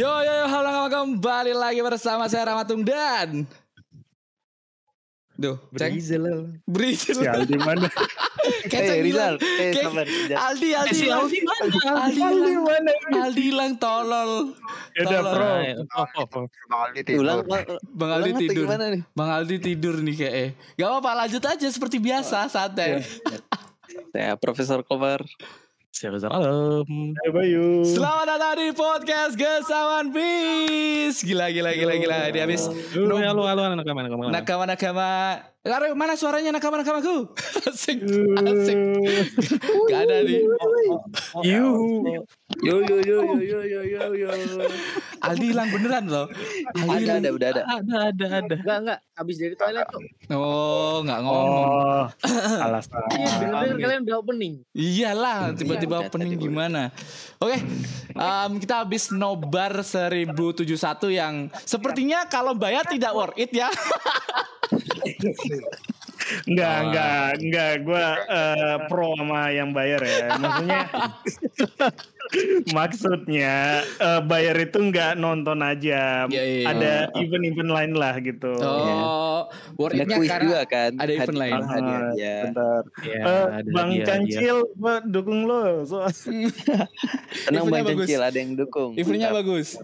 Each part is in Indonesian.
Yo yo yo halo halo, kembali lagi bersama saya Ramatung dan Duh, ceng Brizil Brizil Si Aldi mana? Kayak Eh ceng Rizal, eh Kayak- sabar. jangan. Aldi Aldi si. Aldi mana? Aldi Aldi hilang mana? Aldi hilang tolol Yaudah Tolong. bro. Oh, oh, oh. Ulang. Bang Aldi tidur Gimana nih? Bang Aldi tidur nih kayak eh. Gak apa-apa lanjut aja seperti biasa santai Saya Profesor Kobar. Saya Rizal Alam. Hai Bayu. Selamat datang di podcast Gesawan Bis Gila gila gila gila Dia habis Halo, halo, halo, anak kamu, anak kamu. Lari, mana suaranya nakama-nakamaku? Asik Asik Gak ada nih Yuhu. Yo yo yo yo yo yo yo yo. Aldi hilang beneran loh Aldi Ada ada udah ada. Ada, ada, ada. Enggak enggak habis dari toilet kok. Oh nggak ngomong Oh, alasan. Iya, dengar kalian udah opening. Iyalah tiba-tiba Iya, opening tadi gimana Oke em, Kita habis nobar 1071 yang Sepertinya kalau bayar tidak worth it ya Enggak, enggak, enggak. Gue eh, pro sama yang bayar ya. Maksudnya, maksudnya eh, bayar itu enggak nonton aja. Iya, iya. Ada event-event lain lah gitu. Oh worth Ada karena juga kan. ada event Hadiah- lain. Hadiah Ah, ya. Bentar. Iya, Eh, ada Bang dia, Cancil, gue dukung lo. So, Tenang Bang bagus. Cencil ada yang dukung. Eventnya bagus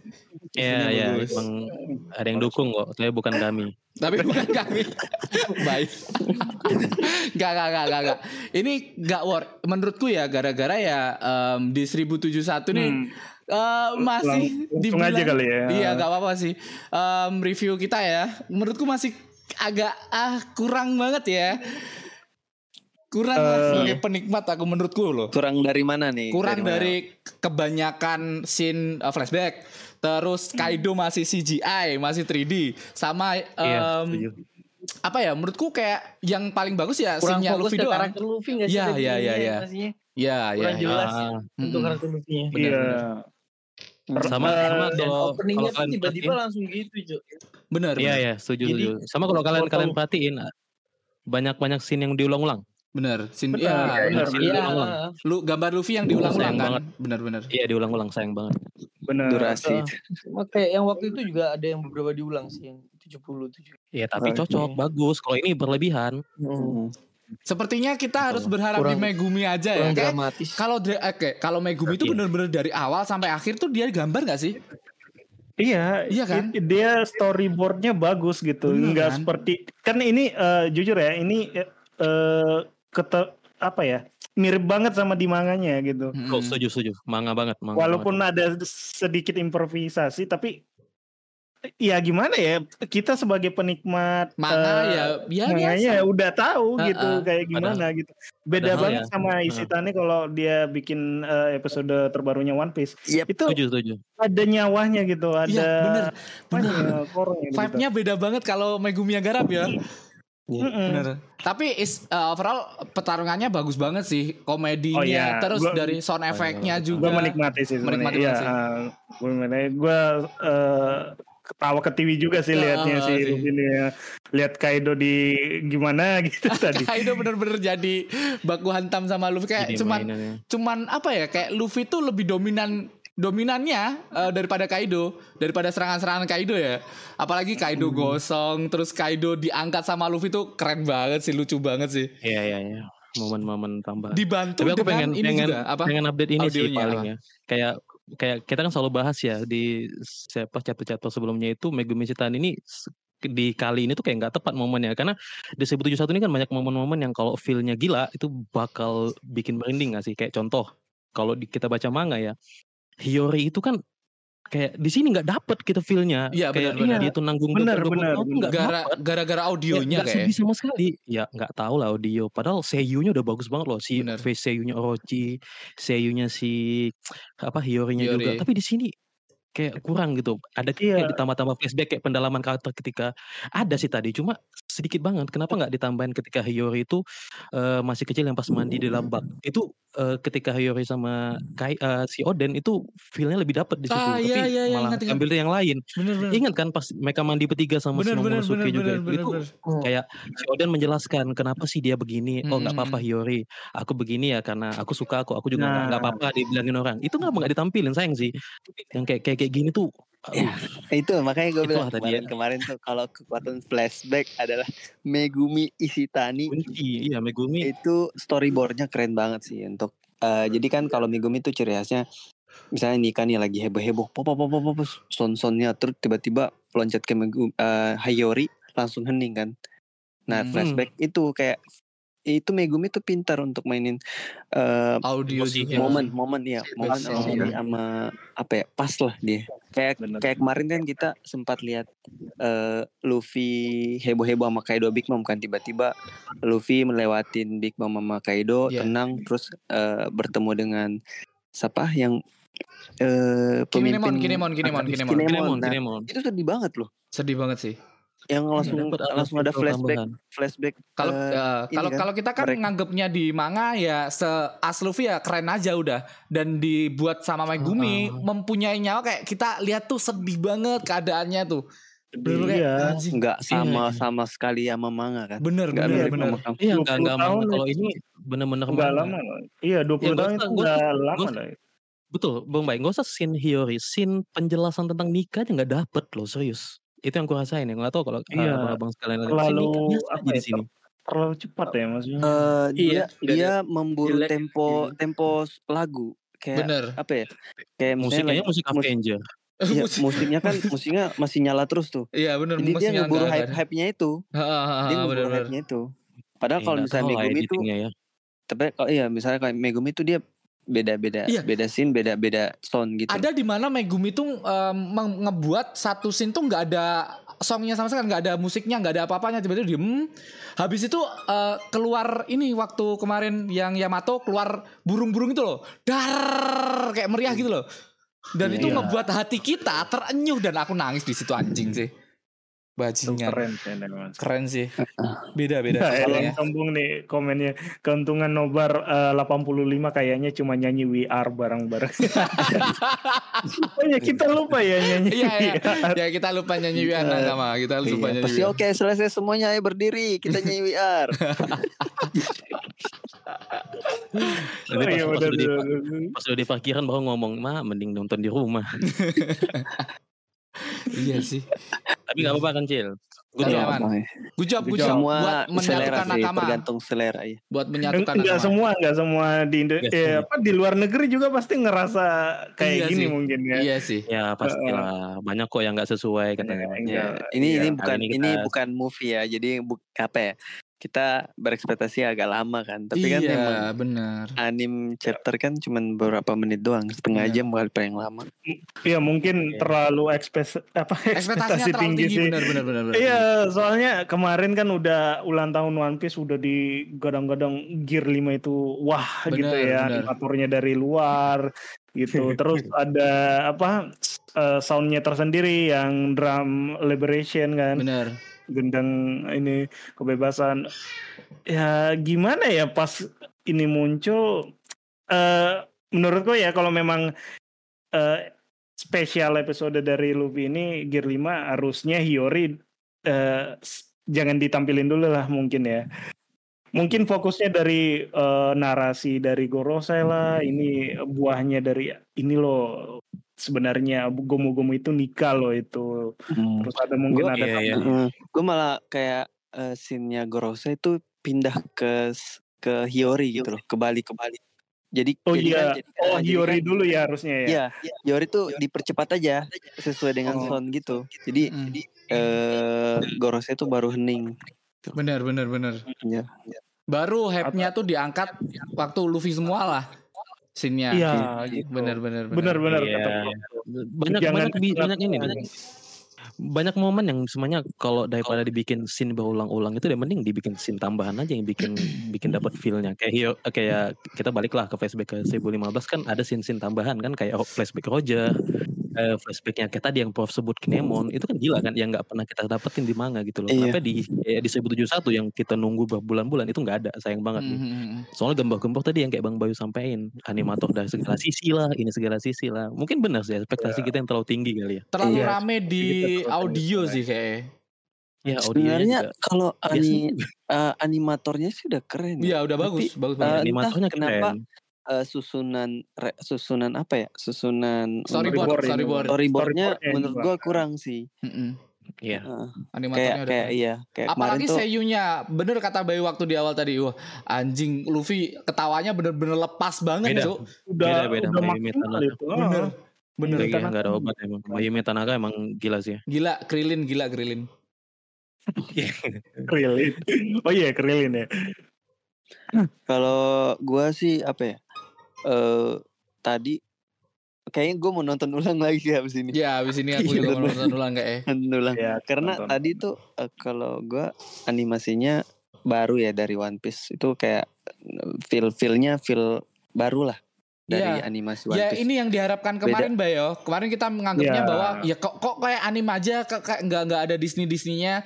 Iya, iya, emang ada yang dukung kok. Saya bukan kami. Tapi bukan kami. Baik. Gak, gak, gak, gak, gak. Ini gak worth. Menurutku ya gara-gara ya em, di 1071 nih Hmm. eh, masih Langsung aja kali ya. Iya, gak apa-apa sih. Em, review kita ya, menurutku masih agak ah kurang banget ya. Kurang Eh, sebagai penikmat aku menurutku loh. Kurang dari mana nih? Kurang mana? dari kebanyakan scene uh, flashback. Terus Kaido masih CGI, masih 3D. Sama Iya, em, setuju. apa ya menurutku kayak yang paling bagus ya Kurang scene-nya fokus Luffy ke doang. karakter Luffy enggak sih? Iya, iya, iya, ini iya. Iya, iya. Kurang iya. jelas Ah, untuk karakter Luffy-nya. Iya. benar. sama, sama Dan kalau openingnya kalau tiba-tiba langsung gitu, Cuk. Benar. Iya, iya, setuju, Jadi, setuju. Sama kalau kalian kalian perhatiin banyak-banyak scene yang diulang-ulang. Benar. Scene Benar, ya, scene Iya. diulang-ulang. Lu gambar Luffy yang diulang-ulang Sayang kan? banget. Benar-benar. Iya, diulang-ulang sayang banget. Benar. Durasi. Cuma kayak yang waktu itu juga ada yang beberapa diulang sih yang 77. Iya, tapi Oke. cocok, bagus. Kalau ini berlebihan. Hmm. Sepertinya kita harus berharap Kurang- di Megumi aja ya. Kayak dramatis. kalau dra- oke, kalau Megumi itu Iya. benar-benar dari awal sampai akhir tuh dia gambar gak sih? Iya, Iya kan? dia storyboardnya bagus gitu, Bener nggak kan? seperti kan ini eh, jujur ya, ini eh eh, kete, apa ya, mirip banget sama di manganya gitu. Mm-mm. Oh, setuju, setuju. Manga banget, manga Walaupun banget. ada sedikit improvisasi, tapi ya gimana ya, kita sebagai penikmat Manga eh, ya, ya manganya biasa. udah tahu Ah, gitu kayak gimana gitu. Beda padahal banget ya, sama Isitane kalau dia bikin eh, episode terbarunya One Piece. Yep. Itu Setuju, setuju. ada nyawanya gitu, ada Iya, bener. apanya ya, korongnya gitu. Vibe-nya beda banget kalau Megumi yang garap ya. Mm-mm. Bener. Tapi is, uh, overall pertarungangannya bagus banget sih. Komedinya, Oh, iya. terus Gua- dari sound effect-nya gue juga. menikmati sih Menikmati. Iya, banget sih. ah, gue menikmati. Gue eh, ketawa ke TV juga sih Ah, liatnya ah, sih sih. Luffy nih ya. Lihat Kaido di gimana gitu tadi. Kaido bener-bener jadi baku hantam sama Luffy kayak Jadi cuman mainannya. cuman apa ya kayak Luffy tuh lebih dominan dominannya eh, daripada Kaido daripada serangan-serangan Kaido ya apalagi Kaido Hmm. gosong terus Kaido diangkat sama Luffy tuh keren banget sih lucu banget sih Iya, iya, iya. Momen-momen tambahan. dibantu Tapi aku pengen ini pengen juga apa pengen update ini sih paling apa? ya. Kayak kayak kita kan selalu bahas ya di siapa chapter-chapter sebelumnya itu Megumi Shitan ini di kali ini tuh kayak nggak tepat momennya karena di 1071 ini kan banyak momen-momen yang kalau feel-nya gila itu bakal bikin merinding gak sih kayak contoh kalau kita baca manga ya Hiyori itu kan kayak di sini nggak dapet kita feel-nya Iya, kayak benar-benar. dia itu nanggung Benar, 20 benar, gara-gara Ya, audionya nggak kayak sedih sama sekali. Ya nggak tahu lah audio. Padahal seiyunya udah bagus banget loh. Si Bener. face seiyunya Orochi, seiyunya si apa Hiyorinya Hiyori. juga. Tapi di sini kayak kurang gitu. Ada Iya. kayak ditambah-tambah flashback kayak pendalaman karakter ketika ada sih tadi. Cuma sedikit banget. Kenapa nggak ditambahin ketika Hiyori itu eh, masih kecil yang pas mandi di dalam bak. Itu eh, ketika Hiyori sama Kai, eh, si Oden itu feel-nya lebih dapet di situ. Ah, Tapi iya, iya, iya, malah ingat, ingat. ambil yang lain. Bener bener. Ingat kan pas mereka mandi bertiga sama Bener si bener bener juga bener itu, bener itu bener. kayak si Oden menjelaskan kenapa sih dia begini. Oh nggak apa-apa Mm-mm. Hiyori, aku begini ya karena aku suka aku, aku juga nggak nggak Nah. apa-apa dibilangin orang. Itu nggak nggak ditampilin sayang sih. Yang kayak kayak kayak gini tuh. Ya, itu makanya gue bilang tadi ya. kemarin kemarin tuh kalau kekuatan flashback adalah Megumi Ishitani kunci, iya Megumi. itu storyboardnya keren banget sih untuk eh, jadi kan kalau Megumi tuh ciri khasnya misalnya nikah nih lagi heboh heboh pop pop pop pop pop son sonnya terus tiba-tiba loncat ke Megumi eh, Hayori langsung hening kan nah Hmm. flashback itu kayak itu Megumi tuh pintar untuk mainin eh, Audio juga. momen momen ya momen sama, iya. sama apa ya pas lah dia kayak Bener. kayak kemarin kan kita sempat lihat eh, Luffy heboh-heboh sama Kaido Big Mom kan tiba-tiba Luffy melewatin Big Mom sama Kaido Iya. tenang terus eh, bertemu dengan siapa yang eh Kinemon, pemimpin Kinemon, Kinemon, Akademis Kinemon. Kinemon, Nah, Kinemon. itu sedih banget loh Sedih banget sih. Yang langsung Dapat langsung ada flashback tambahan. flashback Kalau ini kalau kan, kalau kita kan mereka- nganggapnya di manga ya se as Luffy ya keren aja udah dan dibuat sama Megumi Ah. mempunyai nyawa kayak kita lihat tuh sedih banget keadaannya tuh. Bener kayak Iya. anjing. nggak sama Iya. sama sekali sama manga kan Bener nggak bener bener. Iya 20 enggak enggak tahun manga. Kalau ini bener-bener manga. lama loh. Iya 20 Ya, nggak tahun itu nggak lama nggak lah. Betul, Bang Baik. Gak usah scene Hiyori, scene penjelasan tentang nikah aja nggak dapet loh, serius. Itu yang ku rasain ya. Nggak tahu kalau Iya. uh, abang sekalian Terlalu biasa apa aja ya, di sini. terlalu cepat ya maksudnya. Eh, dia Iya, dia memburu jelek, tempo iya. tempo lagu kayak Bener. apa ya kayak Musiknya lagi- musik mus- Avenger. iya, Musik- musiknya kan musiknya masih nyala terus tuh Iya bener. jadi dia musiknya ngeburu nggak- hype nggak ada. hype nya itu Ha, ha, ha, dia ngeburu bener, bener. hype nya itu padahal kalau misalnya Megumi itu ya. tapi kalau iya misalnya kayak Megumi itu dia beda beda Iya. beda scene beda beda sound gitu. Ada di mana Megumi tuh meng- ngebuat satu scene tuh nggak ada songnya sama sekali nggak ada musiknya nggak ada apa-apanya. Tiba-tiba diem. Habis itu eh, keluar ini waktu kemarin yang Yamato keluar burung-burung itu loh. Dar kayak meriah gitu loh. Dan Iya, itu iya. ngebuat hati kita terenyuh dan aku nangis di situ anjing sih bajingan keren keren sih beda beda Nah, kalau yang sombong nih komennya keuntungan nobar eh, 85 kayaknya cuma nyanyi We Are bareng-bareng. oh ya kita lupa ya nyanyi. iya iya We Are. ya kita lupa nyanyi Wian Nagama kita lupa Iya, nyanyi pasti We Are. oke selesai semuanya ayo berdiri kita nyanyi we are Nanti Oh, iya, pas, pas, benar, udah di, benar, benar. pas udah di parkiran baru ngomong, mah mending nonton di rumah. iya sih Tapi nggak apa-apa kan Cil. Good Tapi job. Good job, good job. semua buat selera menyatukan sih nakama. tergantung selera ya Buat menyatukan Enggak nakama. semua, enggak semua di Indo- eh, apa di luar negeri juga pasti ngerasa kayak Iya gini sih. mungkin ya. Iya sih. Ya pastilah banyak kok yang nggak sesuai katanya. Iya, Ya, ini Iya. ini bukan ini bukan movie ya. Jadi bu, apa ya? Kita berekspektasi agak lama kan. Tapi kan iya, emang benar. anim chapter kan cuman beberapa menit doang, setengah Iya. jam kali paling lama. Iya mungkin Iya. terlalu ekspes apa Ekspektasinya ekspektasi terlalu tinggi, tinggi, sih. benar benar benar. benar. Iya, soalnya kemarin kan udah ulang tahun One Piece udah digadang-gadang Gear 5 itu wah gitu Benar, ya, animatornya dari luar gitu. Terus ada apa eh, soundnya tersendiri yang drum liberation kan, Benar. Gendang ini kebebasan. Ya gimana ya pas ini muncul eh menurutku ya kalau memang eh spesial episode dari Luffy ini Gear 5 harusnya Hiyori eh, s- jangan ditampilin dulu lah mungkin ya. Mungkin fokusnya dari eh, narasi dari Gorosei lah, ini buahnya dari ini loh sebenarnya gomu-gomu itu nikah loh itu. Terus ada mungkin Gua- ada iya, iya. tambahan. gue malah kayak uh, scene-nya Gorosei itu pindah ke ke Hiyori gitu loh, kembali kembali. Jadi Oh jadi iya, kan- jadi- oh Hiyori kan- dulu ya harusnya ya. Iya, Hiyori tuh dipercepat aja sesuai dengan Oh. sound gitu. Jadi Mm. eh Gorosei tuh baru hening. Benar benar benar. Ya. Baru hype-nya tuh diangkat waktu Luffy semua lah. Scene-nya. Iya, gitu. Benar benar Benar-benar Iya. kata Bro. Banyak Jangan banyak bi- banyak ini. Jangan. Banyak momen yang semuanya kalau daripada dibikin scene berulang-ulang itu dia mending dibikin scene tambahan aja yang bikin bikin dapat feel-nya. Kayak Hio- kayak kita baliklah ke flashback ke 1015 kan ada scene-scene tambahan kan kayak flashback Roger. Eh, flashbacknya kayak tadi yang Prof sebut Kinemon itu kan gila kan yang nggak pernah kita dapetin di manga gitu loh. Iya. Kenapa di kayak di 1071 yang kita nunggu berbulan-bulan itu nggak ada sayang banget nih. Mhm. Soalnya gambar-gambar tadi yang kayak Bang Bayu sampein animator dari segala sisi lah, ini segala sisi lah. Mungkin benar sih ekspektasi kita yang terlalu tinggi kali ya. Terlalu Iya, rame di audio sih kayaknya. Ya audionya Sebenarnya kalau ani, eh, animatornya sih udah keren. ya. Iya udah Tapi, bagus, bagus eh, banget. entah animatornya kenapa keren. Eh, susunan re- susunan apa ya? Susunan Storyboard, Storyboard storyboard. storyboardnya Storyboardnya menurut gua kurang sih. Mm-mm. Iya. Heeh. Animatornya kayak udah kayak iya kayak kemarin Apalagi tuh seiyunya, bener kata Bayu waktu di awal tadi, wah anjing Luffy ketawanya bener-bener lepas banget Beda. Cuk. Udah Beda-beda udah sama Yumi maksimal Tanaka. itu. Bener, Ah. bener. Lagi Tanaka. nggak ada obat emang. Mayumi Tanaka emang gila sih. Gila, Krilin, gila Krilin. Krilin. Oh iya Krilin ya. kalau gua sih apa ya? Eh tadi kayaknya gua mau nonton ulang lagi sih habis ini. Ya, abis ini aku Iya, juga mau nonton ulang kayak Nonton ulang. Ya, Karena nonton. tadi tuh eh, kalau gua animasinya baru ya dari One Piece itu kayak feel feelnya feel baru lah dari Iya. animasi One Ya Piece. ini yang diharapkan kemarin Bayo. Kemarin kita menganggapnya Ya. bahwa ya kok kok kayak anime aja kok kayak nggak nggak ada Disney Disneynya.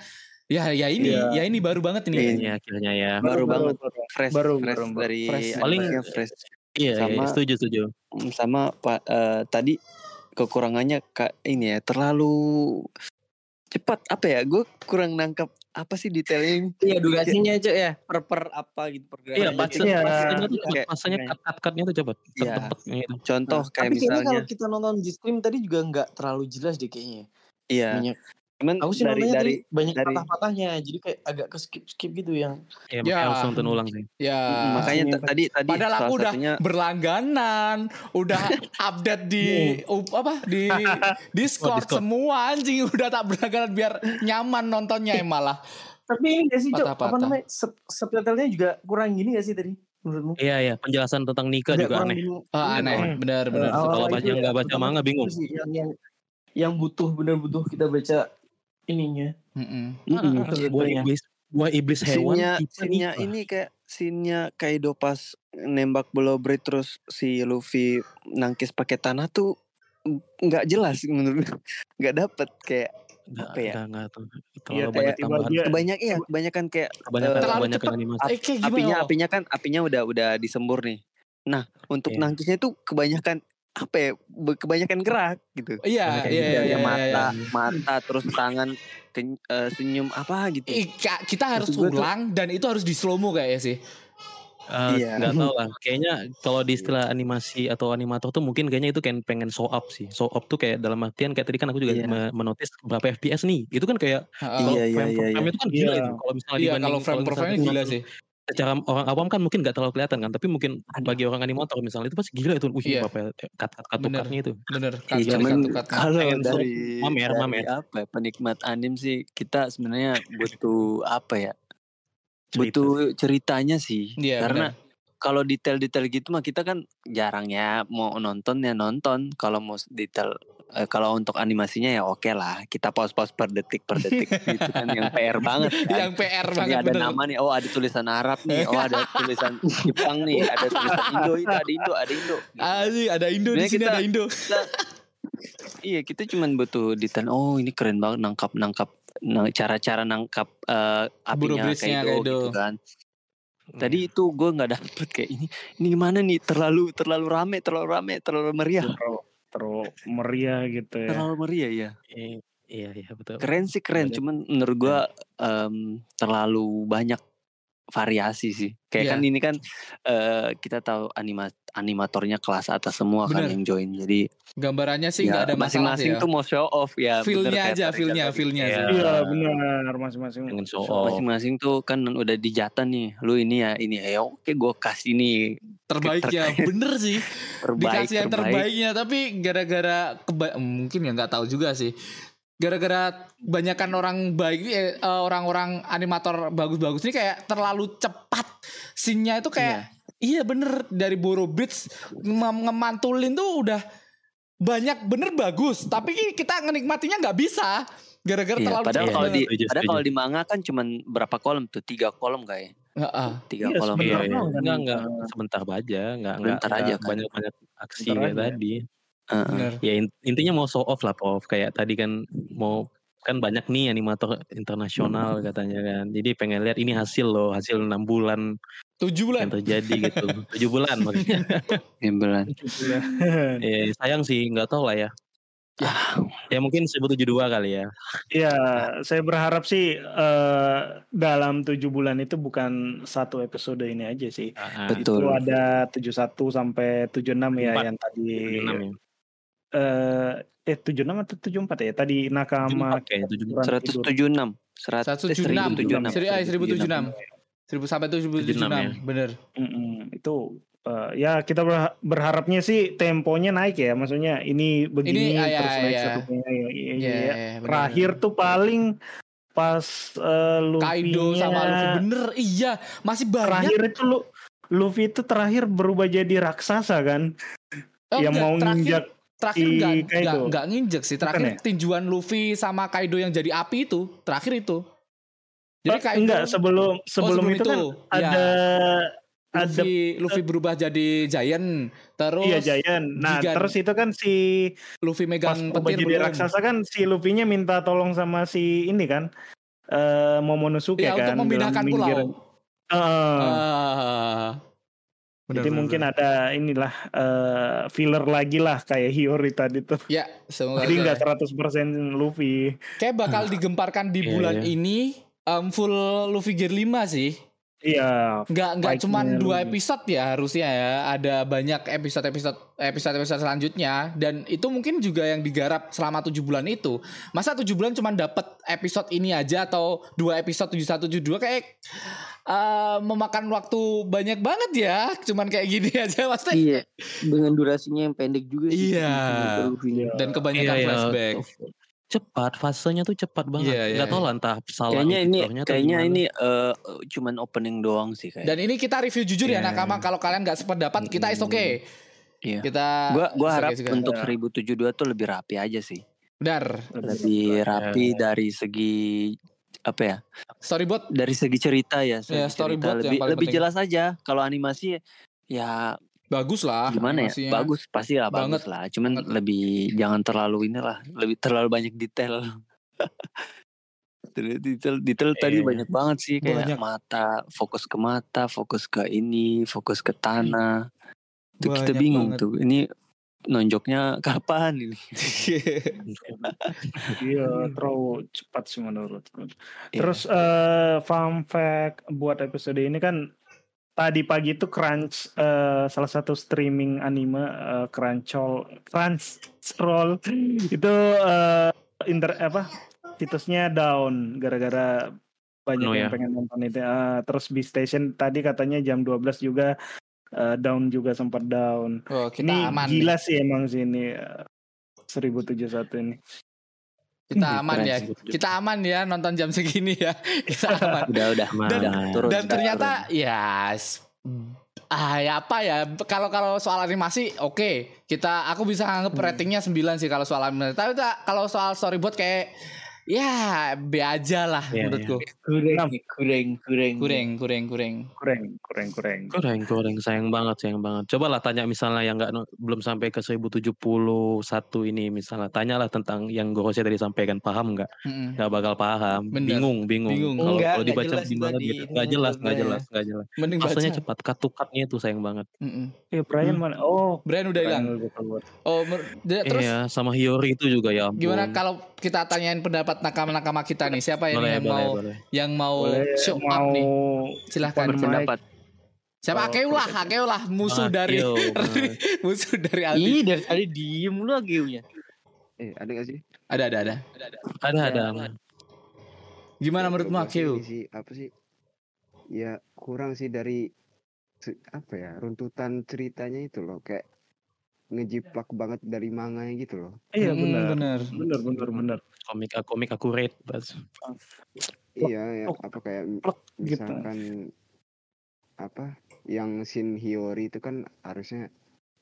Ya ya ini, Iya. ya ini baru banget ini. Iya. Ini akhirnya ya. Baru banget. baru. fresh Baru, fresh baru, baru. dari Fresh. Paling- fresh Iya, iya, Sama- setuju setuju. Mm, sama pak eh, tadi kekurangannya kak ini ya terlalu cepat apa ya gue kurang nangkap apa sih detailnya ini Iya durasinya cok ya per per apa gitu pergerakan. Iya, Iya, pas iya. pasanya tuh cepet, Kayak- pasanya kayak- cut-cut-cutnya tuh cepet. Iya. Cepet gitu. contoh kayak Tapi misalnya kalau kita nonton di stream tadi juga nggak terlalu jelas deh kayaknya. iya Banyak. Cuman Aku sih dari dari banyak dari- patah-patahnya, jadi kayak agak ke skip skip gitu yang. Ya, Ya. makanya harus nonton ulang sih. Ya. Makanya Iya. ta- tadi tadi Padahal aku udah satunya berlangganan, udah update di up- apa di Discord, Discord. semua anjing udah tak berlangganan biar nyaman nontonnya ya malah. Tapi ini gak sih cok apa namanya sub subtitlenya juga kurang gini gak sih tadi menurutmu? Iya, iya. Penjelasan tentang nikah juga aneh. bingung. Ah, Iya, aneh, Hmm. benar benar. Kalau baca ya, nggak baca manga bingung. sih yang yang yang butuh benar-butuh kita baca ininya. Ah, Gitu Buah ya. iblis, buah iblis hewan. Scene-nya nikah. ini kayak scene-nya Kaido pas nembak Blowblade terus si Luffy nangkis pakai tanah tuh nggak jelas menurut gue. nggak dapet kayak Nggak, apa ya? nggak, nggak tuh. Iya, Terlalu banyak kayak tiba tambahan. kebanyak iya kebanyakan kayak Kebanyakan, eh, Terlalu kebanyakan cepet. animasi. Eh, kayak gimana? apinya apinya kan apinya udah udah disembur nih nah untuk Iya. nangkisnya tuh kebanyakan apa ya kebanyakan gerak gitu Iya, Banyak iya, yang iya, Dari iya, mata iya. mata terus tangan ken- eh, senyum apa gitu Ih, Ka- kita harus Maksud gue tuh- ulang dan itu harus di slow mo kayaknya sih. Eh, Iya. nggak tahu lah. Kayaknya kalau di istilah animasi atau animator tuh mungkin kayaknya itu kayak pengen show up sih. Show up tuh kayak dalam artian kayak tadi kan aku juga Iya. me- menotis berapa FPS nih. Itu kan kayak kalau Iya, iya, frame per iya, frame iya. itu kan gila Iya. itu. Kalau misalnya Iya, dibanding kalau frame per frame gila sih. Secara orang awam kan mungkin nggak terlalu kelihatan kan, tapi mungkin Ada. bagi orang animator misalnya itu pasti gila itu. Wih, Iya. berapa cut cut cut Bener. cutnya itu. Bener, Iya, cut-cut. kalau dari mamer, dari mamer. apa ya, penikmat anim sih kita sebenarnya butuh apa ya Cerita. butuh ceritanya sih Iya, karena kalau detail-detail gitu mah kita kan jarang ya mau nonton ya nonton kalau mau detail eh, kalau untuk animasinya ya oke lah kita pause-pause per detik per detik gitu kan yang PR banget kan Yang PR Ini banget ada bener. nama nih, oh ada tulisan Arab nih, oh ada tulisan Jepang nih, ada tulisan Indo itu ada Indo, ada Indo. Gitu. Ada Indo di sini kita- ada Indo. Iya kita cuman butuh detail. Oh ini keren banget nangkap nangkap nang- cara-cara nangkap eh, apinya Kaido Kaido. gitu kan. Iya. Tadi itu gue nggak dapet kayak ini. Ini gimana nih? Terlalu terlalu rame, terlalu rame, terlalu meriah, terlalu, terlalu meriah gitu ya. terlalu meriah ya. Iya, iya, iya betul. Keren sih keren, cuman menurut gue em, terlalu banyak variasi sih. Kayak Iya. kan ini kan eh, kita tahu anima animatornya kelas atas semua kan Bener. yang join. Jadi Gambarannya sih ya, nggak ada masalah sih masing-masing ya. tuh mau show off ya. Feel-nya aja, feel-nya, feel-nya Iya. Iya benar masing-masing. Pengen show off. Masing-masing tuh kan udah dijata nih. Lu ini ya, ini ya oke gue kasih nih Terbaiknya, terkait- bener sih. terbaik Dikasih yang terbaik. terbaiknya, tapi gara-gara keba- mungkin ya nggak tahu juga sih. Gara-gara banyakan orang baik, eh, eh, orang-orang animator bagus-bagus ini kayak terlalu cepat. Scene-nya itu kayak Iya bener dari Boro Beats ngem- ngemantulin tuh udah banyak bener bagus tapi kita ngenikmatinya nggak bisa gara-gara Iya, terlalu padahal cepat kalau di padahal kalau di manga kan cuman berapa kolom tuh? Tiga kolom kayak. Heeh. Tiga Iya, kolom. Iya, iya. kan. Enggak, enggak. Sebentar aja, enggak enggak Sebentar aja kan. banyak-banyak aksi Sebentar kayak tadi. Bener. Ya in- intinya mau show off lah Prof. Kayak tadi kan mau kan banyak nih animator internasional katanya kan. Jadi pengen lihat ini hasil loh, hasil enam bulan Tujuh bulan. yang terjadi gitu. Tujuh bulan maksudnya. Gimbelan. Eh, sayang sih, nggak tahu lah ya. Ya mungkin 1072 kali ya. Ya, saya berharap sih eh, dalam tujuh bulan itu bukan satu episode ini aja sih. Ah, Betul. Itu ada 71 sampai 76 ya Empat. yang tadi 76 ya. Eh eh 76 atau 74 ya? Tadi Nakama 74 kayaknya, 74. kurang tidur. 176. Serat, Satu eh, tujuh enam. 1076. Seri seribu tujuh enam. Seribu sampai tujuh tujuh 76 enam. ya. Bener. Itu eh, ya kita berha- berharapnya sih temponya naik ya. Maksudnya ini begini ah, ya, terus naik ya. satu punya, ya, Iya. iya. iya, bener, Terakhir bener. tuh paling pas eh, Kaido Luffy-nya- sama Luffy bener. Iya. Masih banyak. terakhir itu lu Luffy itu terakhir berubah jadi raksasa kan Oh, yang enggak, mau terakhir, nginjak terakhir Kaido. enggak, enggak nginjek sih. Terakhir Bukan ya? tinjuan Luffy sama Kaido yang jadi api itu. Terakhir itu. Jadi Eh, Kaido. enggak sebelum sebelum, sebelum itu, kan itu, ya. ada ada Luffy, Luffy berubah jadi Giant. Terus iya Giant. Nah, Gigan. terus itu kan si Luffy pas megang berubah petir jadi belum. raksasa kan si Luffy-nya minta tolong sama si ini kan eh Momonosuke Ya, kan untuk memindahkan pulau. pinggiran. Heeh. Jadi bener, mungkin bener. ada inilah eh, filler lagi lah kayak Hiyori tadi tuh. Ya, semoga Jadi nggak 100% Luffy. Kayak bakal digemparkan di Iya, bulan iya. ini um, full Luffy Gear 5 sih. Iya. Nggak nggak cuman dua episode ya harusnya ya. Ada banyak episode-episode episode-episode selanjutnya dan itu mungkin juga yang digarap selama tujuh bulan itu. Masa tujuh bulan cuman dapat episode ini aja atau dua episode 71 72 kayak eh, memakan waktu banyak banget ya. Cuman kayak gini aja maksudnya. Iya, dengan durasinya yang pendek juga sih. Iya. Luffy-nya. Dan kebanyakan Iya, iya. Cepat, fasenya tuh cepat banget. Iya, iya. Nggak tahu lah entah salah Kayaknya ini kayaknya gimana. ini eh, cuman opening doang sih kayak. Dan ini kita review jujur ya Iya. Nakama kalau kalian nggak sependapat kita is okay. Iya. Kita Gua gua is okay harap juga. untuk Iya. 1072 tuh lebih rapi aja sih. Benar. Lebih rapi Iya. dari segi apa ya? Storyboard Dari segi cerita ya, segi cerita storyboard yang lebih lebih penting. jelas aja. Kalau animasi ya bagus lah. gimana ya? Bagus pasti lah Banget. bagus lah. Cuman Banget. lebih jangan terlalu inilah, lebih terlalu banyak detail. Detail detail tadi Iya. banyak banget sih kayak Banyak. mata, fokus ke mata, fokus ke ini, fokus ke tanah. Itu kita bingung banget. tuh. Ini nonjoknya kapan ini? Iya, terlalu cepat sih menurutku. Iya. Terus eh fun fact buat episode ini kan tadi pagi itu Crunch eh, salah satu streaming anime eh, Crunchyroll Crunchyroll itu eh, inter apa situsnya down gara-gara banyak Penuh yang ya? pengen nonton itu. Ah, terus B Station tadi katanya jam 12 juga eh, down juga sempat down. Oh, kita ini aman. gila nih. sih emang sih ini eh, 1071 ini. Kita Ih, aman ya. Kita aman ya nonton jam segini ya. Kita aman. Udah udah Dan- udah turun. Dan ternyata turun. ya s- ah ya apa ya kalau kalau soal animasi oke kita aku bisa anggap Hmm. ratingnya 9 sih kalau soal animasi tapi tak- kalau soal storyboard kayak ya B aja lah Iya, menurutku Kurang, kurang, kurang. kurang kurang kurang Kurang, kurang, kurang. Goreng, goreng, sayang banget, sayang banget. Coba lah tanya misalnya yang nggak belum sampai ke 1071 ini misalnya, tanyalah tentang yang Gorose tadi sampaikan, paham nggak? Nggak bakal paham, Bener. bingung, bingung. Bingung. Kalau kalau dibaca jelas gimana tadi. gitu, nggak jelas, nggak jelas, nggak jelas. mending baca Masanya cepat, kat-tukatnya itu sayang banget. Mm-mm. Eh, Brian mana? Oh, Brian udah hilang oh de- terus Iya, sama Hiyori itu juga ya. ampun. gimana kalau kita tanyain pendapat nakama-nakama kita nih siapa ini boleh, yang boleh, mau boleh. yang mau Boleh show up mau nih silahkan berpendapat. siapa Oh, Akeu lah oke. Akeu lah musuh Bang dari bener. musuh dari Aldi Ih, dari tadi diem lu ageunya. Eh, ada gak sih? ada ada ada Ada, ada. gimana Ya, menurutmu Akeu sih apa sih? Ya kurang sih dari apa ya runtutan ceritanya itu loh kayak ngejiplak banget dari manganya gitu loh. Iya Mm, benar. bener. Benar, benar, benar. Komik, komik akurat. Bas. Iya ya apa kayak gitu. misalkan apa yang Shin Hiyori itu kan harusnya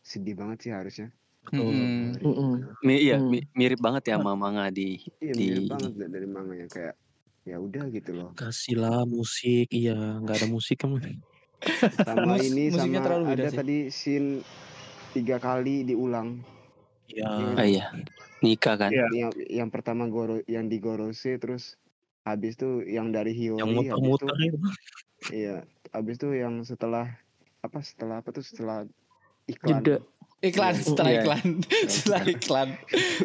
sedih banget sih harusnya. Mm-mm. Mi- iya, Hmm. mi- mirip banget ya sama manga di Iya Di- mirip banget da- dari manganya kayak ya udah gitu loh. Kasihlah musik, iya. Nggak ada musik kan. Sama Mus- ini musiknya sama ada sih. tadi scene tiga kali diulang. Iya. Ah, iya. Nikah kan. Iya. yang yang pertama goro yang di Gorose terus habis tuh yang dari Hiyori Yang habis tuh muter-muter itu. iya habis tuh yang setelah apa setelah apa tuh setelah iklan Jeda. Iklan Iya. setelah Iya. iklan, setelah iklan,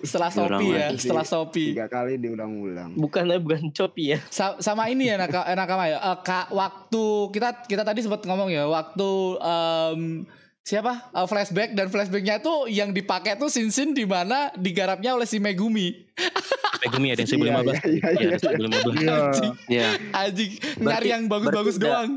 setelah Shopee ya, lagi. setelah Shopee. tiga kali diulang-ulang Bukan bukan Shopee ya. Sa- sama ini ya naka, nakama ya. Eh, kak waktu kita kita tadi sempat ngomong ya waktu em, siapa Eh, flashback dan flashbacknya tuh yang dipakai tuh sin sin di mana digarapnya oleh si Megumi. Megumi ada yang 1015. Iya, iya, Iya, iya, ada 1015. Iya. Anjing, Iya. anjing Berarti- nyari yang bagus-bagus doang.